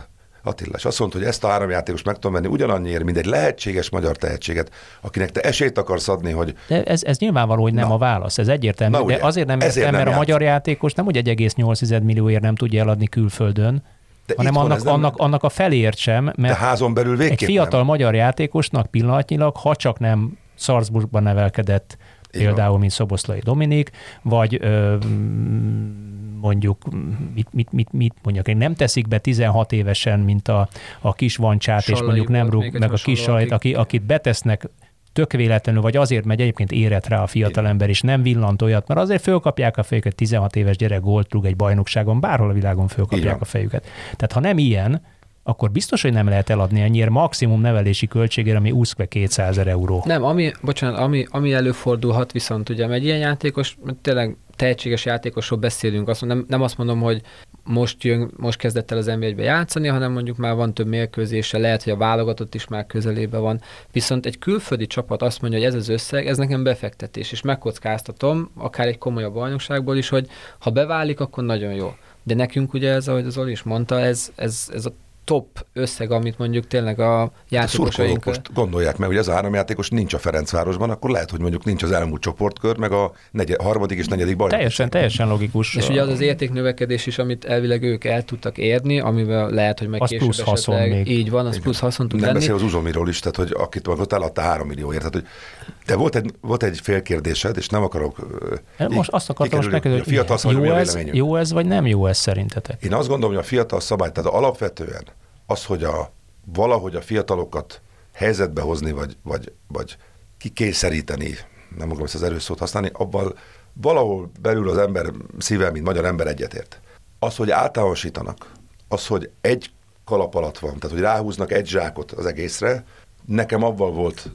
Attila, és azt mondta, hogy ezt a három játékost meg tudom venni ugyanannyiért, mint egy lehetséges magyar tehetséget, akinek te esélyt akarsz adni, hogy De ez, ez nyilvánvaló, hogy nem Na. a válasz, ez egyértelmű, Na de azért nem ezért értem, nem mert a játszik. magyar játékos nem, hogy 1,8 millióért nem tudja eladni külföldön, de hanem annak, nem, annak, annak a felért sem, de mert házon belül egy fiatal nem. magyar játékosnak pillanatnyilag, ha csak nem Salzburgban nevelkedett, Van. például, mint Szoboszlai Dominik, vagy ö, mondjuk, mit, mit, mit, mit mondjak, nem teszik be 16 évesen, mint a, a kis vancsát, és Sallai mondjuk nem rúg meg a kis sajt, akik- aki, akit betesznek tök véletlenül, vagy azért megy egyébként érett rá a fiatalember, és nem villant olyat, mert azért fölkapják a fejüket, 16 éves gyerek gólt rúg egy bajnokságon, bárhol a világon fölkapják van. a fejüket. Tehát ha nem ilyen, akkor biztos, hogy nem lehet eladni ennyire maximum nevelési költségére, ami úszkve 200 ezer euró. Nem, ami, bocsánat, ami, ami előfordulhat viszont ugye egy ilyen játékos, tényleg tehetséges játékosról beszélünk, azt mondom, nem, nem azt mondom, hogy most jön, most kezdett el az nba játszani, hanem mondjuk már van több mérkőzése, lehet, hogy a válogatott is már közelébe van. Viszont egy külföldi csapat azt mondja, hogy ez az összeg, ez nekem befektetés, és megkockáztatom, akár egy komolyabb bajnokságból is, hogy ha beválik, akkor nagyon jó. De nekünk ugye ez, ahogy az Oli is mondta, ez, ez, ez a top összeg, amit mondjuk tényleg a A játékosaink... szurkolók most gondolják meg, hogy ez a három játékos nincs a Ferencvárosban, akkor lehet, hogy mondjuk nincs az elmúlt csoportkör, meg a negyed, harmadik és negyedik bajnok. Teljesen, teljesen logikus. És ugye az az értéknövekedés is, amit elvileg ők el tudtak érni, amivel lehet, hogy meg Az később plusz haszon esetleg, még. így van, az Igen. plusz haszon tud Nem lenni. beszél az Uzsomiról is, tehát hogy akit ott eladta három millióért. Tehát, hogy de volt egy, volt egy félkérdésed, és nem akarok... ö, Most azt akartam most megkérdezni, hogy a fiatal szabály, jó ez, jó ez, vagy nem jó ez szerintetek? Én azt gondolom, hogy a fiatal szabály, tehát alapvetően az, hogy a, valahogy a fiatalokat helyzetbe hozni, vagy, vagy, vagy kikényszeríteni, nem akarom ezt az erőszót használni, abban valahol belül az ember szíve, mint magyar ember egyetért. Az, hogy általánosítanak, az, hogy egy kalap alatt van. Tehát, hogy ráhúznak egy zsákot az egészre. Nekem abban volt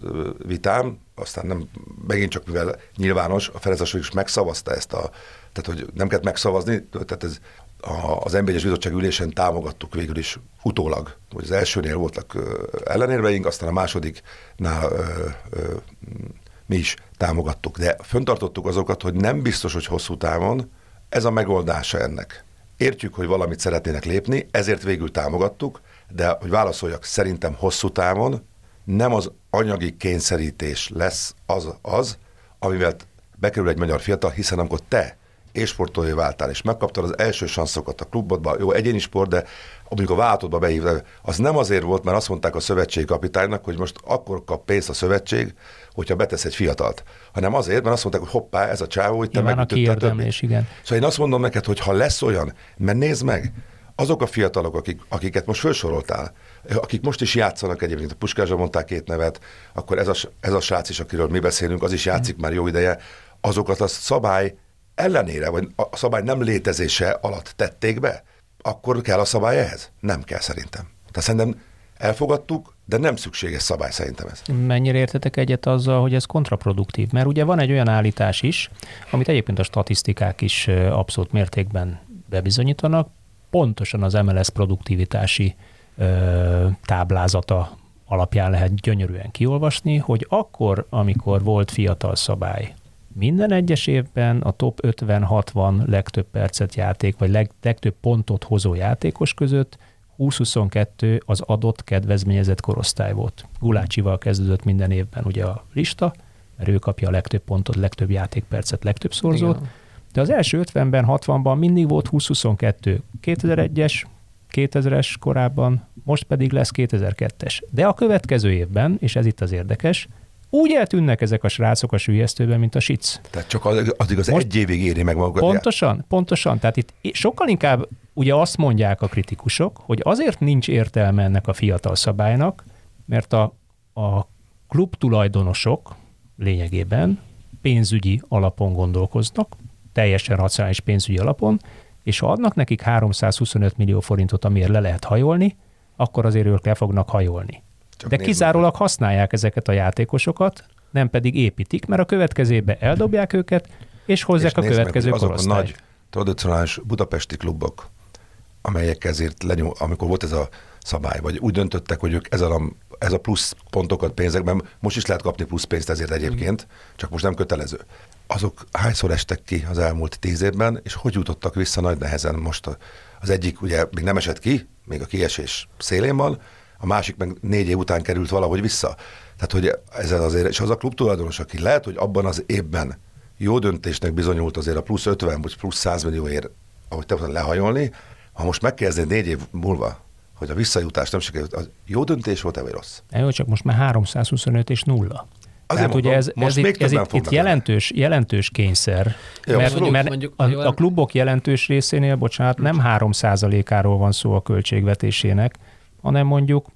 vitám, aztán nem, megint csak mivel nyilvános, a Ferenc is megszavazta ezt a, tehát hogy nem kellett megszavazni, tehát ez a, az nb bizottság ülésen támogattuk végül is utólag, hogy az elsőnél voltak ellenérveink, aztán a másodiknál ö, ö, mi is támogattuk. De föntartottuk azokat, hogy nem biztos, hogy hosszú távon ez a megoldása ennek. Értjük, hogy valamit szeretnének lépni, ezért végül támogattuk, de hogy válaszoljak, szerintem hosszú távon nem az anyagi kényszerítés lesz az, az amivel bekerül egy magyar fiatal, hiszen amikor te és sportolói váltál, és megkaptad az első sanszokat a klubodban, jó, egyéni sport, de amikor a váltodba behívta, az nem azért volt, mert azt mondták a szövetségi kapitánynak, hogy most akkor kap pénzt a szövetség, hogyha betesz egy fiatalt, hanem azért, mert azt mondták, hogy hoppá, ez a csávó, hogy te megütötted a igen. Szóval én azt mondom neked, hogy ha lesz olyan, mert nézd meg, azok a fiatalok, akik, akiket most felsoroltál, akik most is játszanak egyébként, a Puskásra mondták két nevet, akkor ez a, ez a srác is, akiről mi beszélünk, az is játszik mm. már jó ideje, azokat a szabály ellenére, vagy a szabály nem létezése alatt tették be, akkor kell a szabály ehhez? Nem kell szerintem. Tehát szerintem elfogadtuk, de nem szükséges szabály szerintem ez. Mennyire értetek egyet azzal, hogy ez kontraproduktív? Mert ugye van egy olyan állítás is, amit egyébként a statisztikák is abszolút mértékben bebizonyítanak, pontosan az MLS produktivitási ö, táblázata alapján lehet gyönyörűen kiolvasni, hogy akkor, amikor volt fiatal szabály, minden egyes évben a top 50-60 legtöbb percet játék, vagy leg, legtöbb pontot hozó játékos között 20-22 az adott kedvezményezett korosztály volt. Gulácsival kezdődött minden évben ugye a lista, mert ő kapja a legtöbb pontot, legtöbb játékpercet, legtöbb szorzót. Igen. De az első 50-ben, 60-ban mindig volt 20-22. 2001-es, 2000-es korábban, most pedig lesz 2002-es. De a következő évben, és ez itt az érdekes, úgy eltűnnek ezek a srácok a sülyeztőben, mint a sic. Tehát csak az, az az Most egy évig éri meg magukat. Pontosan, pontosan. Tehát itt sokkal inkább ugye azt mondják a kritikusok, hogy azért nincs értelme ennek a fiatal szabálynak, mert a, a klub tulajdonosok lényegében pénzügyi alapon gondolkoznak, teljesen racionális pénzügyi alapon, és ha adnak nekik 325 millió forintot, amiért le lehet hajolni, akkor azért ők le fognak hajolni. Csak De kizárólag meg. használják ezeket a játékosokat, nem pedig építik, mert a következőbe eldobják őket, és hozzák és a következő meg, azok a nagy tradicionális budapesti klubok, amelyek ezért lenyom, amikor volt ez a szabály, vagy úgy döntöttek, hogy ők ez a, ez a plusz pontokat pénzekben, most is lehet kapni plusz pénzt ezért egyébként, csak most nem kötelező. Azok hányszor estek ki az elmúlt tíz évben, és hogy jutottak vissza nagy nehezen most az egyik ugye még nem esett ki, még a kiesés szélén van, a másik meg négy év után került valahogy vissza. Tehát, hogy ezzel azért, és az a klub tulajdonos, aki lehet, hogy abban az évben jó döntésnek bizonyult azért a plusz 50 vagy plusz 100 millióért, ahogy te lehajolni, ha most megkezdeni négy év múlva, hogy a visszajutás nem sikerült, az jó döntés volt-e, vagy rossz? Jó, csak most már 325 és nulla. Azért Tehát mondom, ugye ez, most ez, itt, ez itt, itt jelentős, jelentős kényszer, Jó, mert, mondjuk, mert mondjuk, a, a klubok jelentős részénél, bocsánat, nem 3 áról van szó a költségvetésének, hanem mondjuk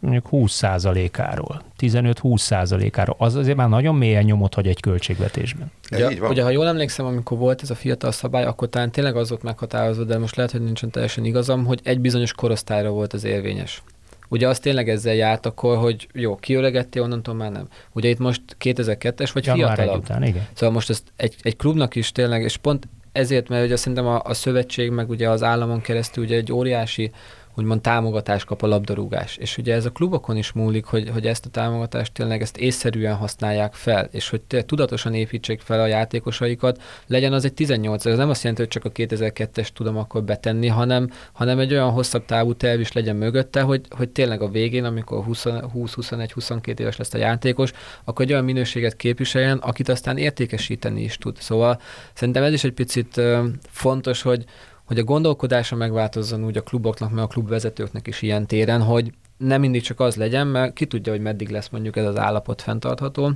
mondjuk 20%-áról, 15-20%-áról. Az azért már nagyon mélyen nyomot hagy egy költségvetésben. Ugye, ugye, ha jól emlékszem, amikor volt ez a fiatal szabály, akkor talán tényleg az volt meghatározva, de most lehet, hogy nincsen teljesen igazam, hogy egy bizonyos korosztályra volt az érvényes. Ugye az tényleg ezzel járt akkor, hogy jó, kiöregettél, onnantól már nem. Ugye itt most 2002-es vagy Január fiatalabb. Után, igen. Szóval most ezt egy, egy klubnak is tényleg, és pont ezért, mert ugye szerintem a, a szövetség, meg ugye az államon keresztül ugye egy óriási úgymond támogatást kap a labdarúgás. És ugye ez a klubokon is múlik, hogy, hogy ezt a támogatást tényleg ezt észszerűen használják fel, és hogy tudatosan építsék fel a játékosaikat, legyen az egy 18 ez nem azt jelenti, hogy csak a 2002-es tudom akkor betenni, hanem, hanem egy olyan hosszabb távú terv is legyen mögötte, hogy, hogy tényleg a végén, amikor 20-21-22 éves lesz a játékos, akkor egy olyan minőséget képviseljen, akit aztán értékesíteni is tud. Szóval szerintem ez is egy picit fontos, hogy, hogy a gondolkodása megváltozzon úgy a kluboknak, meg a klubvezetőknek is ilyen téren, hogy nem mindig csak az legyen, mert ki tudja, hogy meddig lesz mondjuk ez az állapot fenntartható,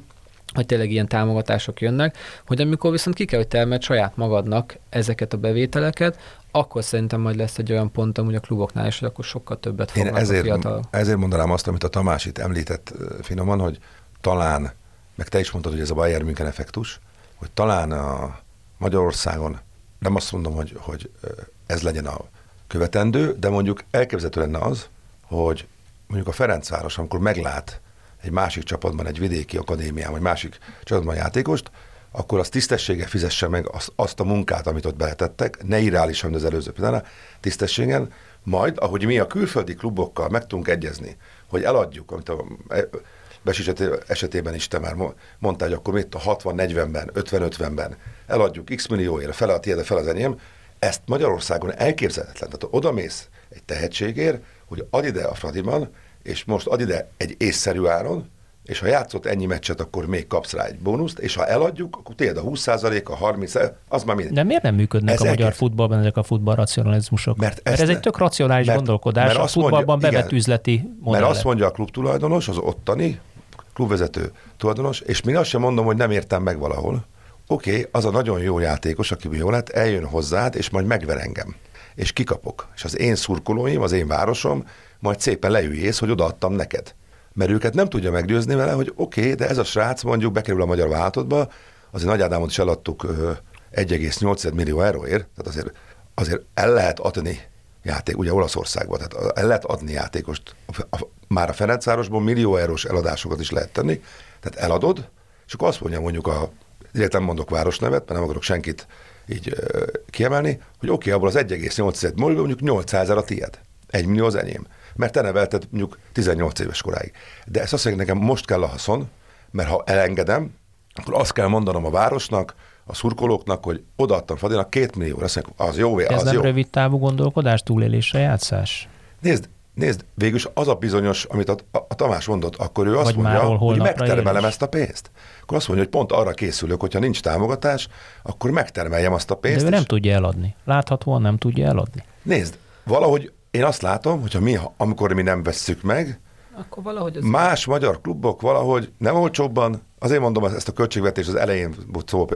hogy tényleg ilyen támogatások jönnek, hogy amikor viszont ki kell, hogy termelt saját magadnak ezeket a bevételeket, akkor szerintem majd lesz egy olyan pont amúgy a kluboknál is, hogy akkor sokkal többet fognak Én ezért, a fiatal. ezért mondanám azt, amit a Tamás itt említett finoman, hogy talán, meg te is mondtad, hogy ez a Bayern München effektus, hogy talán a Magyarországon nem azt mondom, hogy, hogy ez legyen a követendő, de mondjuk elképzelhető lenne az, hogy mondjuk a Ferencváros, amikor meglát egy másik csapatban, egy vidéki akadémián, vagy másik csapatban játékost, akkor az tisztessége fizesse meg azt, azt a munkát, amit ott beletettek, ne irreálisan, az előző pillanat, tisztességen, majd, ahogy mi a külföldi klubokkal meg tudunk egyezni, hogy eladjuk, amit a Besics esetében is te már mondtál, hogy akkor mit a 60-40-ben, 50-50-ben eladjuk x millióért, fele a tiéd, fele az enyém, ezt Magyarországon elképzelhetetlen. Tehát oda mész egy tehetségért, hogy ad ide a Fradiban, és most ad ide egy észszerű áron, és ha játszott ennyi meccset, akkor még kapsz rá egy bónuszt, és ha eladjuk, akkor tiéd a 20% a 30 az már minden. De miért nem működnek ez a magyar elkezd... futballban ezek a futballracionalizmusok? Mert, mert ez ne... egy tök racionális mert, gondolkodás, mert a futballban mondja, bevett igen, üzleti modell. Mert azt mondja a klubtulajdonos, az ottani klubvezető tulajdonos, és még azt sem mondom, hogy nem értem meg valahol. Oké, okay, az a nagyon jó játékos, aki jó lett, eljön hozzád, és majd megver engem. És kikapok. És az én szurkolóim, az én városom, majd szépen leüljész, hogy odaadtam neked mert őket nem tudja meggyőzni vele, hogy oké, okay, de ez a srác mondjuk bekerül a magyar váltottba, azért Nagy Ádámot is eladtuk 1,8 millió euróért, tehát azért, azért el lehet adni játék, ugye Olaszországban, tehát el lehet adni játékost. Már a Ferencvárosban millió eurós eladásokat is lehet tenni, tehát eladod, és akkor azt mondja mondjuk a, direkt nem mondok városnevet, mert nem akarok senkit így kiemelni, hogy oké, okay, abból az 1,8 millió, mondjuk 800 a tiéd. Egy millió az enyém mert te nevelted mondjuk 18 éves koráig. De ezt azt mondja, nekem most kell a haszon, mert ha elengedem, akkor azt kell mondanom a városnak, a szurkolóknak, hogy odaadtam Fradinak két millió, azt mondják, az jó, Ez az nem jó. rövid távú gondolkodás, túlélésre játszás? Nézd, nézd, végülis az a bizonyos, amit a, a, Tamás mondott, akkor ő azt Vagy mondja, hogy megtermelem ezt a pénzt. Akkor azt mondja, hogy pont arra készülök, hogyha nincs támogatás, akkor megtermeljem azt a pénzt. De ő nem tudja eladni. Láthatóan nem tudja eladni. Nézd, valahogy én azt látom, hogyha mi, amikor mi nem vesszük meg, akkor valahogy az más így. magyar klubok valahogy nem olcsóbban, azért mondom ezt a költségvetés az elején szó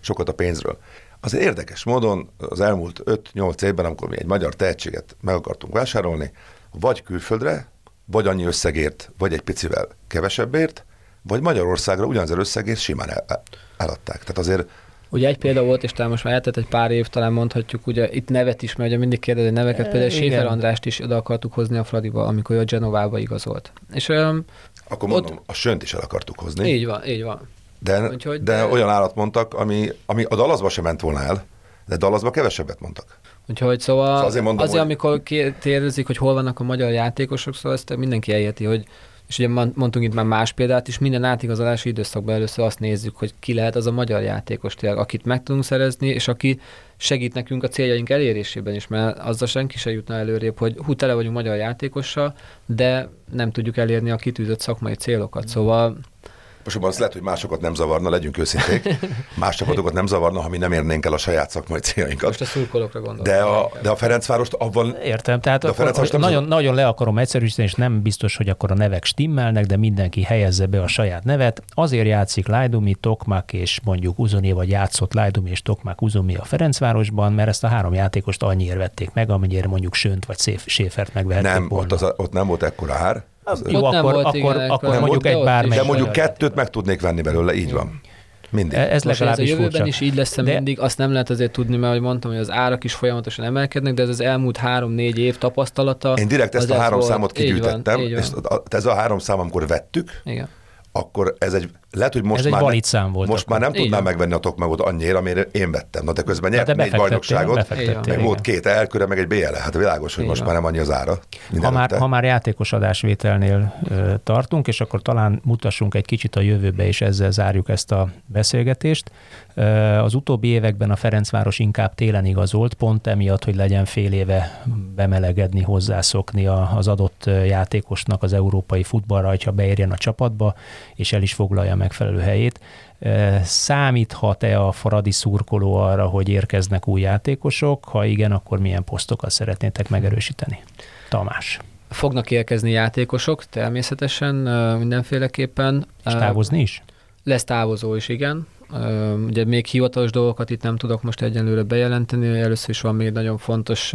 sokat a pénzről. Azért érdekes módon az elmúlt 5-8 évben, amikor mi egy magyar tehetséget meg akartunk vásárolni, vagy külföldre, vagy annyi összegért, vagy egy picivel kevesebbért, vagy Magyarországra ugyanaz összegért simán el, eladták. Tehát azért Ugye egy példa volt, és talán most már eltett egy pár év, talán mondhatjuk, ugye itt nevet is, mert ugye mindig kérdezi neveket, például Séfer Andrást is oda akartuk hozni a Fradiba, amikor ő a Genovába igazolt. És um, Akkor mondom, ott... a sönt is el akartuk hozni. Így van, így van. De, Úgyhogy, de, de olyan állat mondtak, ami, ami a Dallasba sem ment volna el, de Dallasba kevesebbet mondtak. Úgyhogy szóval, szóval azért, mondom, azért hogy... amikor kérdezik, hogy hol vannak a magyar játékosok, szóval ezt mindenki elérti, hogy és ugye mondtunk itt már más példát is, minden átigazolási időszakban először azt nézzük, hogy ki lehet az a magyar játékos tényleg, akit meg tudunk szerezni, és aki segít nekünk a céljaink elérésében is, mert azzal senki se jutna előrébb, hogy hú, tele vagyunk magyar játékossal, de nem tudjuk elérni a kitűzött szakmai célokat. Szóval most az lehet, hogy másokat nem zavarna, legyünk őszinték. Más csapatokat nem zavarna, ha mi nem érnénk el a saját szakmai céljainkat. Most a szurkolókra gondolom. De a, de a Ferencvárost abban... Értem, tehát a Ferencvárost nem nagyon, nagyon le akarom egyszerűsíteni, és nem biztos, hogy akkor a nevek stimmelnek, de mindenki helyezze be a saját nevet. Azért játszik Lajdumi, Tokmak és mondjuk Uzoni, vagy játszott Lajdumi és Tokmak Uzoni a Ferencvárosban, mert ezt a három játékost annyiért vették meg, amennyire mondjuk Sönt vagy Séfert megvehették Nem, ott, az, ott nem volt ekkora ár, jó, akkor, volt, akkor, igen, akkor, akkor mondjuk egy bármely. De mondjuk kettőt meg tudnék venni belőle, így van. Mindig. Ez Most legalábbis ez a jövőben furcsa. is így lesz de... mindig, azt nem lehet azért tudni, mert ahogy mondtam, hogy az árak is folyamatosan emelkednek, de ez az elmúlt három-négy év tapasztalata. Én direkt ezt a három volt. számot kigyűjtettem, így van, így van. és ez a három szám, amikor vettük, Igen akkor ez egy, lehet, hogy most ez már, egy szám volt most akkor. már nem tudnám megvenni a Tokmagot annyira, amire én vettem. Na de közben nyert de négy bajnokságot, meg volt két elköre, meg egy BL. Hát világos, hogy igen. most már nem annyi az ára. Ha már, ha már játékos adásvételnél ö, tartunk, és akkor talán mutassunk egy kicsit a jövőbe, és ezzel zárjuk ezt a beszélgetést. Az utóbbi években a Ferencváros inkább télen igazolt, pont emiatt, hogy legyen fél éve bemelegedni, hozzászokni az adott játékosnak az európai futballra, ha beérjen a csapatba, és el is foglalja megfelelő helyét. Számíthat-e a faradi szurkoló arra, hogy érkeznek új játékosok? Ha igen, akkor milyen posztokat szeretnétek megerősíteni? Tamás. Fognak érkezni játékosok, természetesen, mindenféleképpen. És távozni is? Lesz távozó is, igen. Ugye még hivatalos dolgokat itt nem tudok most egyenlőre bejelenteni, először is van még nagyon fontos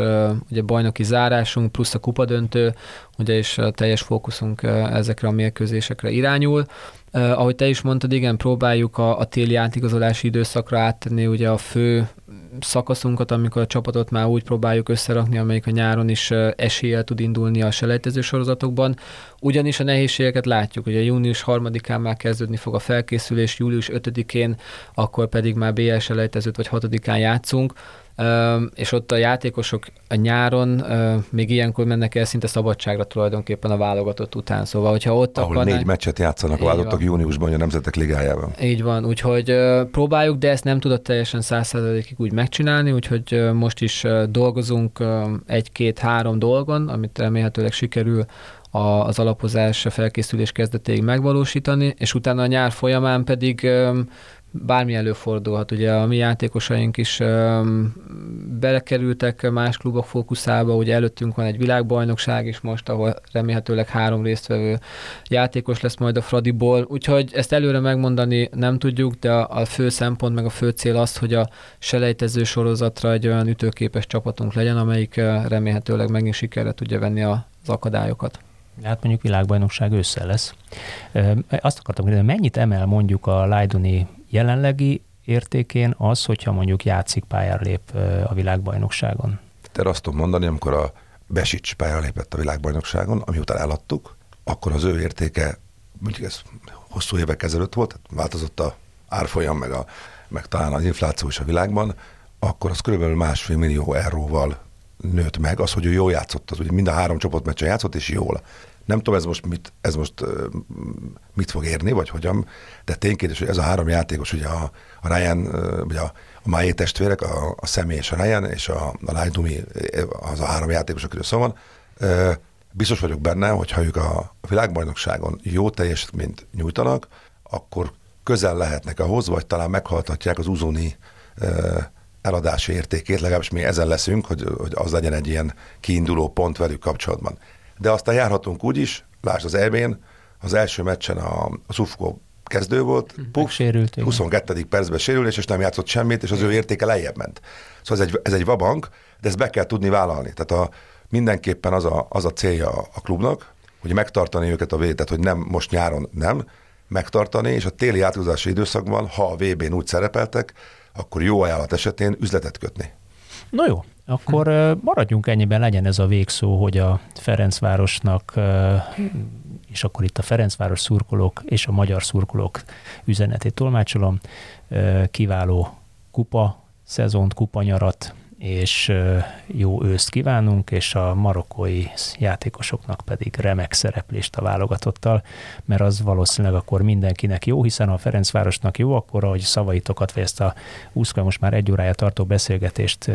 ugye bajnoki zárásunk, plusz a kupadöntő, ugye és a teljes fókuszunk ezekre a mérkőzésekre irányul. Ahogy te is mondtad, igen, próbáljuk a, a téli átigazolási időszakra áttenni ugye a fő szakaszunkat, amikor a csapatot már úgy próbáljuk összerakni, amelyik a nyáron is eséllyel tud indulni a selejtező sorozatokban. Ugyanis a nehézségeket látjuk, hogy a június 3-án már kezdődni fog a felkészülés, július 5-én, akkor pedig már BL selejtezőt vagy 6-án játszunk és ott a játékosok a nyáron még ilyenkor mennek el szinte szabadságra tulajdonképpen a válogatott után. Szóval, hogyha ott Ahol akarnánk... négy meccset játszanak a válogatottak júniusban a Nemzetek Ligájában. Így van, úgyhogy próbáljuk, de ezt nem tudott teljesen százszerzalékig úgy megcsinálni, úgyhogy most is dolgozunk egy-két-három dolgon, amit remélhetőleg sikerül az alapozás, a felkészülés kezdetéig megvalósítani, és utána a nyár folyamán pedig bármi előfordulhat. Ugye a mi játékosaink is um, belekerültek más klubok fókuszába, ugye előttünk van egy világbajnokság is most, ahol remélhetőleg három résztvevő játékos lesz majd a Fradiból, úgyhogy ezt előre megmondani nem tudjuk, de a, fő szempont meg a fő cél az, hogy a selejtező sorozatra egy olyan ütőképes csapatunk legyen, amelyik remélhetőleg megint sikerre tudja venni az akadályokat. Hát mondjuk világbajnokság össze lesz. Azt akartam kérdezni, mennyit emel mondjuk a Lajduni jelenlegi értékén az, hogyha mondjuk játszik pályára lép a világbajnokságon? Te azt tudom mondani, amikor a Besics pályára lépett a világbajnokságon, amiután eladtuk, akkor az ő értéke, mondjuk ez hosszú évek ezelőtt volt, változott a árfolyam, meg, a, meg talán az infláció is a világban, akkor az körülbelül másfél millió euróval nőtt meg, az, hogy ő jól játszott, az ugye mind a három csoportmeccsen játszott, és jól. Nem tudom, ez most mit, ez most mit fog érni, vagy hogyan, de ténykérdés, hogy ez a három játékos, ugye a, a Ryan, ugye a, a Májé testvérek, a, a Személy és a Ryan, és a, a Lájdumi, az a három játékos, akiről szó van, biztos vagyok benne, hogy ha ők a világbajnokságon jó teljesítményt nyújtanak, akkor közel lehetnek ahhoz, vagy talán meghaltatják az uzoni eladási értékét, legalábbis mi ezen leszünk, hogy, hogy az legyen egy ilyen kiinduló pont velük kapcsolatban de aztán járhatunk úgy is, lásd az elbén, az első meccsen a, a Sufko kezdő volt, hm, Puk, sérült, 22. percben sérülés, és nem játszott semmit, és az ő értéke lejjebb ment. Szóval ez egy, ez egy vabank, de ezt be kell tudni vállalni. Tehát a, mindenképpen az a, az a célja a klubnak, hogy megtartani őket a védet, hogy nem most nyáron nem, megtartani, és a téli átúzási időszakban, ha a VB-n úgy szerepeltek, akkor jó ajánlat esetén üzletet kötni. No jó, akkor maradjunk ennyiben, legyen ez a végszó, hogy a Ferencvárosnak, és akkor itt a Ferencváros szurkolók és a magyar szurkolók üzenetét tolmácsolom, kiváló kupa szezont, kupanyarat, és jó őszt kívánunk, és a marokkói játékosoknak pedig remek szereplést a válogatottal, mert az valószínűleg akkor mindenkinek jó, hiszen a Ferencvárosnak jó, akkor ahogy szavaitokat, vagy ezt a 20 most már egy órája tartó beszélgetést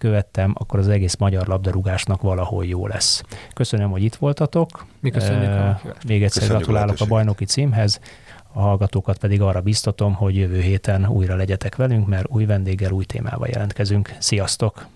követtem, akkor az egész magyar labdarúgásnak valahol jó lesz. Köszönöm, hogy itt voltatok. Mi köszönjük. Uh, még egyszer köszönjük gratulálok a bajnoki címhez, a hallgatókat pedig arra biztatom, hogy jövő héten újra legyetek velünk, mert új vendéggel, új témával jelentkezünk. Sziasztok!